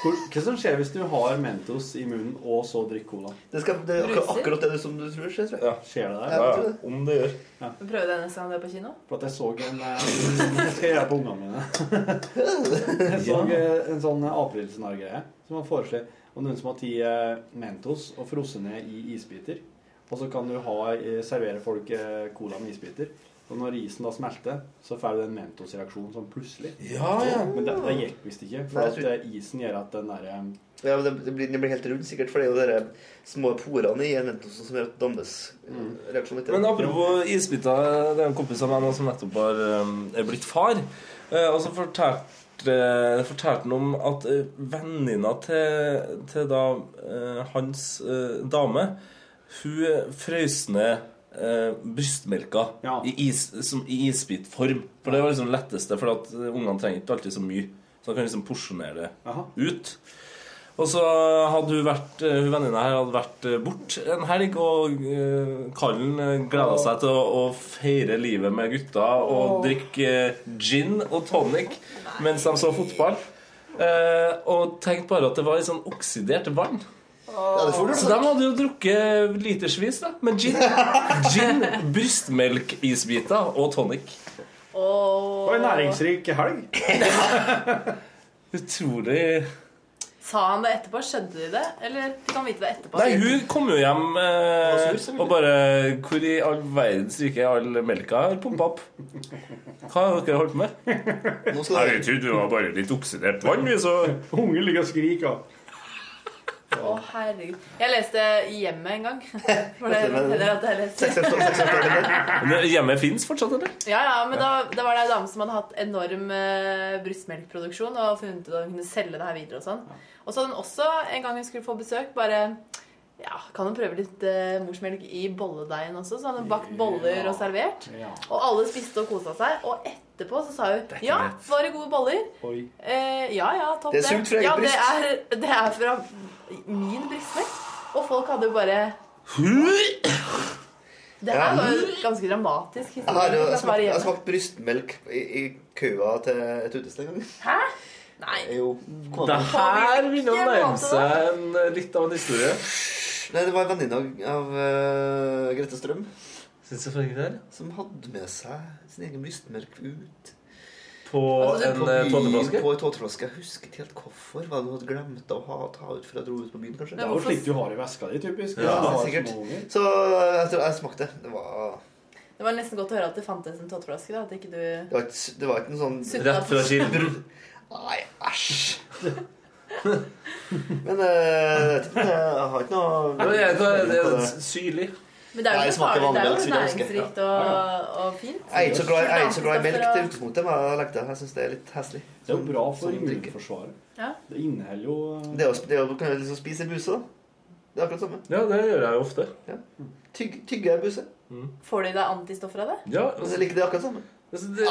Hva som skjer hvis du har Mentos i munnen og så drikker cola? Det, skal, det er akkurat, akkurat det som du tror skjer, tror jeg. Ja. Skjer det der? Ja, ja, det. Om det gjør. Ja. prøver det neste gang du er på kino. For at jeg så en eh, (laughs) Jeg skal gjøre det på ungene mine. (laughs) Jeg så en sånn aprilsnarr-greie som var foreslått om noen som har tatt Mentos og frosset ned i isbiter. Og så kan du ha, eh, servere folk eh, cola med isbiter. Og når isen da smelter, så får du den Mentos-reaksjonen sånn plutselig. Ja, ja. Men det, det hjelper visst ikke. For Nei, at tror- eh, isen gjør at den derre Ja, men det, det, blir, det blir helt rundt, sikkert, for det er jo de små porene i en mentos som gjør at det dannes eh, litt. Men apropos isbiter, det er en kompis av meg nå som nettopp har, um, er blitt far. Eh, og så fortalte, fortalte han om at eh, venninna til, til da eh, hans eh, dame Hun frøs ned eh, brystmelka i, is, som, i isbitform. For det var liksom letteste, for at ungene trenger ikke alltid så mye. Så han kan liksom porsjonere det ut. Og så hadde hun vært eh, hun venninna her hadde vært borte bort en helg, og uh, Kallen gleda seg til å, å feire livet med gutta og drikke eh, gin og tonic mens de så fotball. Eh, og tenkte bare at det var litt sånn oksidert vann. Så de hadde jo drukket litersvis da, med gin. (laughs) Gin, brystmelkisbiter og tonic. Og en næringsrik helg. (laughs) Utrolig Sa han det etterpå? Skjønte de det? Eller fikk han vite det etterpå? Nei, hun kom jo hjem eh, og bare Hvor i all verdens rike er all melka har pumpa opp? Hva har dere holdt på med? Nei, jeg trodde det var bare litt oksidert vann. vi, Så Ungen ligger og skriker. Å, herregud. Jeg leste i hjemmet en gang. For det heller at jeg leste. Hjemmet fins fortsatt, eller? Ja, ja, men da, da var det ei dame som hadde hatt enorm eh, brystmelkproduksjon og funnet ut at hun kunne selge det her videre og sånn. Og så hadde hun også, en gang hun skulle få besøk, bare ja, kan hun prøve litt eh, morsmelk i bolledeigen også? Så han hun bakt boller og servert. Og alle spiste og kosa seg. Og etterpå så sa hun ja, var det gode boller? Oi. Eh, ja, ja, topp Det er sunt fra eget ja, det er, det er fra min brystmelk. Og folk hadde jo bare Det her var jo ganske dramatisk Jeg har jo historie. smakt, jeg har smakt brystmelk i, i køa til et utested en gang. Hæ? Nei. Jo. Det her begynner å nærme seg en, litt av en historie. Nei, det var en venninne av, av uh, Grete Strøm. Som hadde med seg sin egen brystmelk ut. På Altså, en eh, tåteflaske? På en tåteflaske. Jeg husker ikke helt hvorfor. Hva du hadde glemt å ha, ta ut før jeg dro ut på byen, kanskje? Det er jo slikt du har i veska di, typisk. Ja, ja sikkert. Så jeg, tror jeg smakte. Det var, Det var nesten godt å høre at det fantes en tåteflaske. da, At ikke du det var, ikke, det var ikke noe sånn Rett fra kilden. Nei, æsj. (laughs) Men eh, jeg jeg har ikke noe men det er- det er syrlig. Men det er jo ikke farlig. Det er jo det næringsrikt og, og fint. Jeg er ikke så glad, jeg er ikke så glad i melk til utgangspunktet. men Jeg legger. Jeg syns det er litt heslig. Det er jo bra for immunforsvaret. Ja. Det inneholder jo Det er jo, det er jo, kan liksom spise i buse, da. Det er akkurat samme. Ja, det gjør jeg jo ofte. Ja. Tygg, tygge i buse. Får de deg antistoffer av det? Ja, liker det akkurat samme. Det, det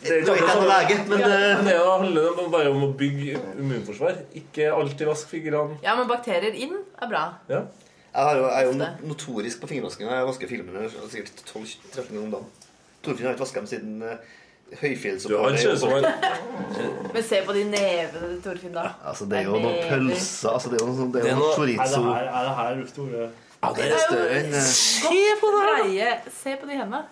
det, det, lege, men ja, det handler bare om å bygge immunforsvar. Ikke alltid vask fingrene. Ja, men bakterier inn er bra. Ja. Jeg har jo, er jo notorisk på fingervaskinga. Jeg vasker filmene sikkert 12-13 ganger om dagen. Torfinn har ikke vaska dem siden eh, Du, høyfjellsopphold. han ser ut som han Men se på de nevene, Torfinn, da. Altså, det er jo noen pølser altså, Det er jo noe sånt, det er noe Er det her, er det her store Ja, det er større enn eh, Se på det breie. Se på de hendene.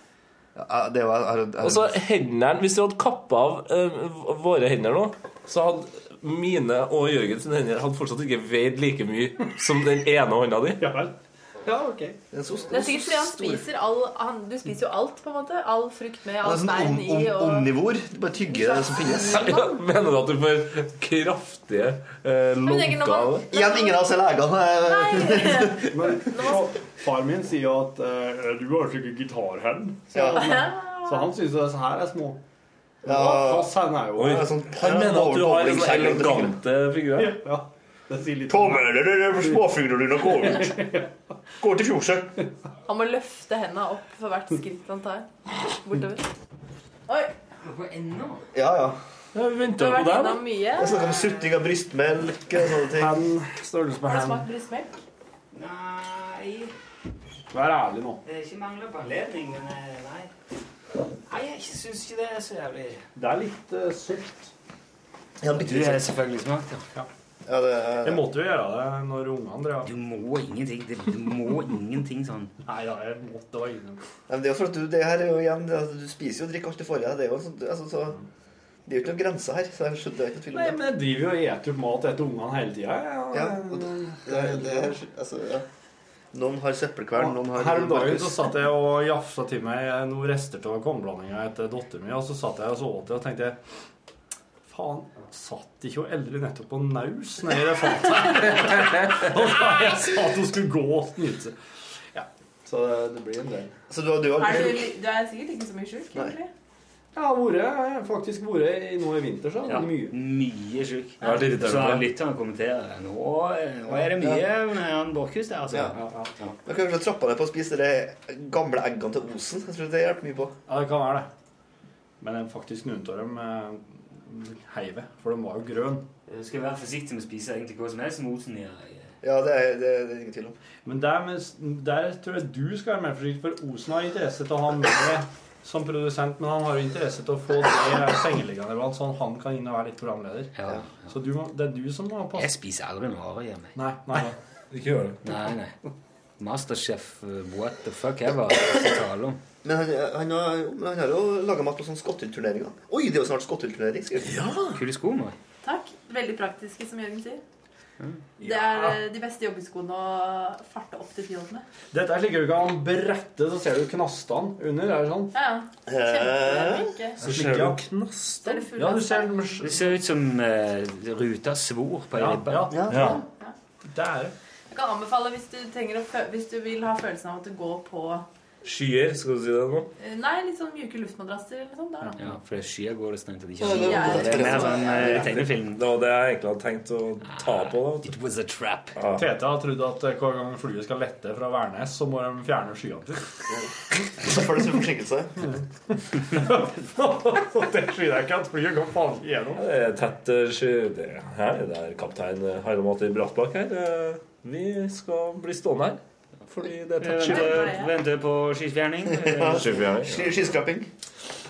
Ja, Det var er, er, Og så hendene Hvis du hadde kappa av eh, våre hender nå, så hadde mine og Jørgens hender hadde fortsatt ikke veid like mye som den ene hånda di. Ja vel. Ja, ok. Det er sikkert fordi han spiser all han, Du spiser jo alt, på en måte. All frukt med, all er i. bein er i om, og omnivor. Du bare tygger det som finnes. Ja, mener du at du får kraftige eh, logger av det? Igjen, ingen av oss er legene. (laughs) Far min sier jo at eh, du har slike gitarhender. Så, Ja. så han syns disse her er små. Ja. Er jo Oi, sånn han mener at du har elegante figurer. Ja, det med deg de småfuglene dine og gå ut. (laughs) Gå til fjordset! Han må løfte hendene opp for hvert skritt han tar. Bortover. Oi! Ja, ja. Ja, vi Du venter har på mye. Jeg snakker om sutting av brystmelk og sånne ting. Hen, størrelse på Har du hen. smakt brystmelk? Nei Vær ærlig nå. Det er ikke mangler på anledning, men eh, nei. Nei, jeg syns ikke det er så jævlig Det er litt uh, søtt. Ja, det bitte litt har søtt. selvfølgelig smakt, ja. Ja, det er Jeg måtte jo gjøre det når ungene drev. Du må ingenting. det- Du må ingenting sånn. Nei da, jeg måtte òg innom. Men det er jo at du, det her er jo igjen altså, Du spiser jo og drikker alt du får i deg. Det er jo sånn, altså, så, det er jo ikke noen grenser her. Så jeg skjønner er ikke tvil om Nei, det. men jeg driver jo og eter opp mat etter ungene hele tida. Ja, og det, det, det altså, ja. Noen har søppelkvern, noen har Her om dagen så satt jeg og jafsa til meg noen rester av kornblandinga etter dattera min, og så satt jeg og så åt det og tenkte Faen, satt ikke hun eldre nettopp på naus nedi det fatet? Og da jeg sa at hun skulle gå og snyte. Ja, så det, det blir en del. Så du, du har Er du, du er sikkert ikke så mye sjuk, egentlig. Jeg har vært, faktisk vært i- nå i vinter, så. Ja, Mye. mye sjuk. Jeg det irritert Så det. lytterne kommenterer nå, nå er det mye med han Borchhus der, altså. Ja. Men kan kanskje trappe ned på å spise de gamle eggene til Osen? Jeg tror det hjelper mye på. Ja, det kan være det. Men faktisk noen av dem eh, heive, for den var jo grønn. Du skal være forsiktig med å spise egentlig hva som helst som Osen gjør. Ja, det er det, er ingen tvil om. Men der, med, der tror jeg du skal være mer forsiktig, for Osen har interesse til å ha med som produsent, men han har jo interesse til å få det sengeliggende iblant, sånn han kan inn og være litt programleder. Ja. Så du må, det er du som må passe. Jeg spiser aldri noe hare hjemme. Nei, nei, nei. Ikke gjør det. Nei, nei. Masterchef, uh, what the fuck ever. Ikke tale om. Men han, han, har, han har jo laga mat på sånn Skotthyll-turneringer. Oi, det er jo snart skottilturnering! Ja. Kule sko, må. Takk. Veldig praktiske, som Jørgen sier. Mm. Det er eh, de beste joggeskoene å farte opp til fjorden med. Dette er slik du kan brette, så ser du knastene under. Er det sånn? Ja, ja. Kjempeflinke. Så ser du knastene? Ja, du ser. Det ser ut som uh, ruta svor på ei Ja, ribbe. ja. Ja. Det er det. Jeg kan anbefale hvis du, å hvis du vil ha følelsen av at du går på Skyer, skal du si det nå? eh, Nei, litt sånn mjuke luftmadrasser eller der, sånt. Da. Ja, for skyer går det strengt tatt ikke. Ja, det- Det er mer sånn uh, tegnefilm. Det var det jeg egentlig hadde tenkt å ta på. da. It was a trap. Ja. Tete har trodd at eh, hver gang flyet skal lette fra Værnes, så må de fjerne skyene. Så får du sin forsinkelse. Og (laughs) det skylder jeg ikke at flyet går faen ikke gjennom. Det er tett sky... Det her det er kaptein Heile Harald Matti Brattbakk her. Vi skal bli stående her. Fordi det er tett. Venter, venter på skifjerning. Skyfjerning. Sky- Skyskraping.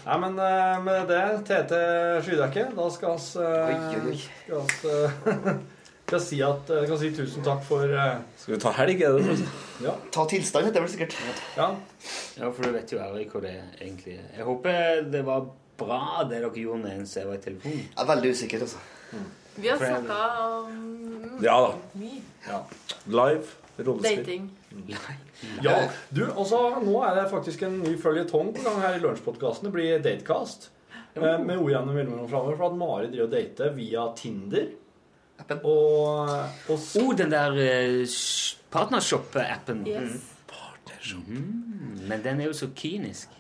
Nei, men eh, med det, Tete Skydekke, da skal vi oi, oi. Skal oss, eh, (laughs) skal si at eh, skal si tusen takk for eh, Skal vi ta helg, er det? Ja. Ta tilstand, heter det vel sikkert. ja. Ja, for du vet jo aldri hva det egentlig er. Jeg håper det var bra det dere gjorde med en var i telefonen. Jeg er veldig usikker, altså. Vi har snakka om Ja da. mye ja. Live. Rollespill. dating. (laughs) Ja, du, altså, Nå er det faktisk en ny føljetong på gang her i Lunsjpodkasten. Det blir Datecast. Eh, med ord gjennom mellomrom framover. For at Mari driver og dater via Tinder. Appen. Og, og Oh, den der uh, partnershop-appen. Yes. Mm, men den er jo så kynisk.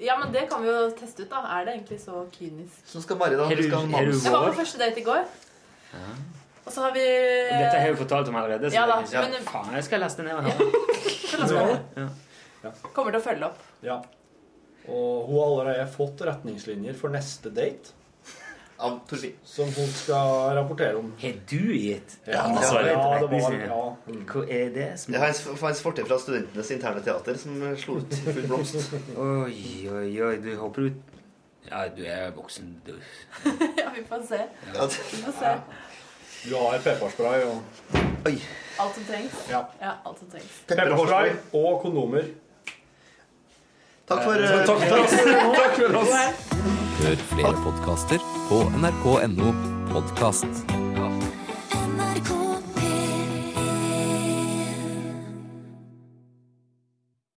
Ja, men det kan vi jo teste ut, da. Er det egentlig så kynisk? Så skal Mari da du- skal manus. Jeg var Vår. på første date i går. Og så har vi Dette har jeg jo fortalt om allerede. Så Ja da, jeg, men- faen, jeg skal laste ned og høre. Ja. Kommer til å følge opp. ja. Og hun har allerede fått retningslinjer for neste date. Av Torfinn. Som hun skal rapportere om. Har du gitt Ja, ja, det var, ja. Hva er det som Det er hans, fortid fra studentenes interne teater som slo ut full blomst. Oi, oi, oi. Du håper du Ja, du er voksen, du. (laughs) ja, vi får se. Ja. Vi får se. Du har pepperspray og Oi. Alt som trengs. Ja. alt som trengs. Pepperspray og kondomer. Takk for, Eh, eh, takk for oss. (laughs) Takk for oss. Hør flere podkaster på nrk.no podkast.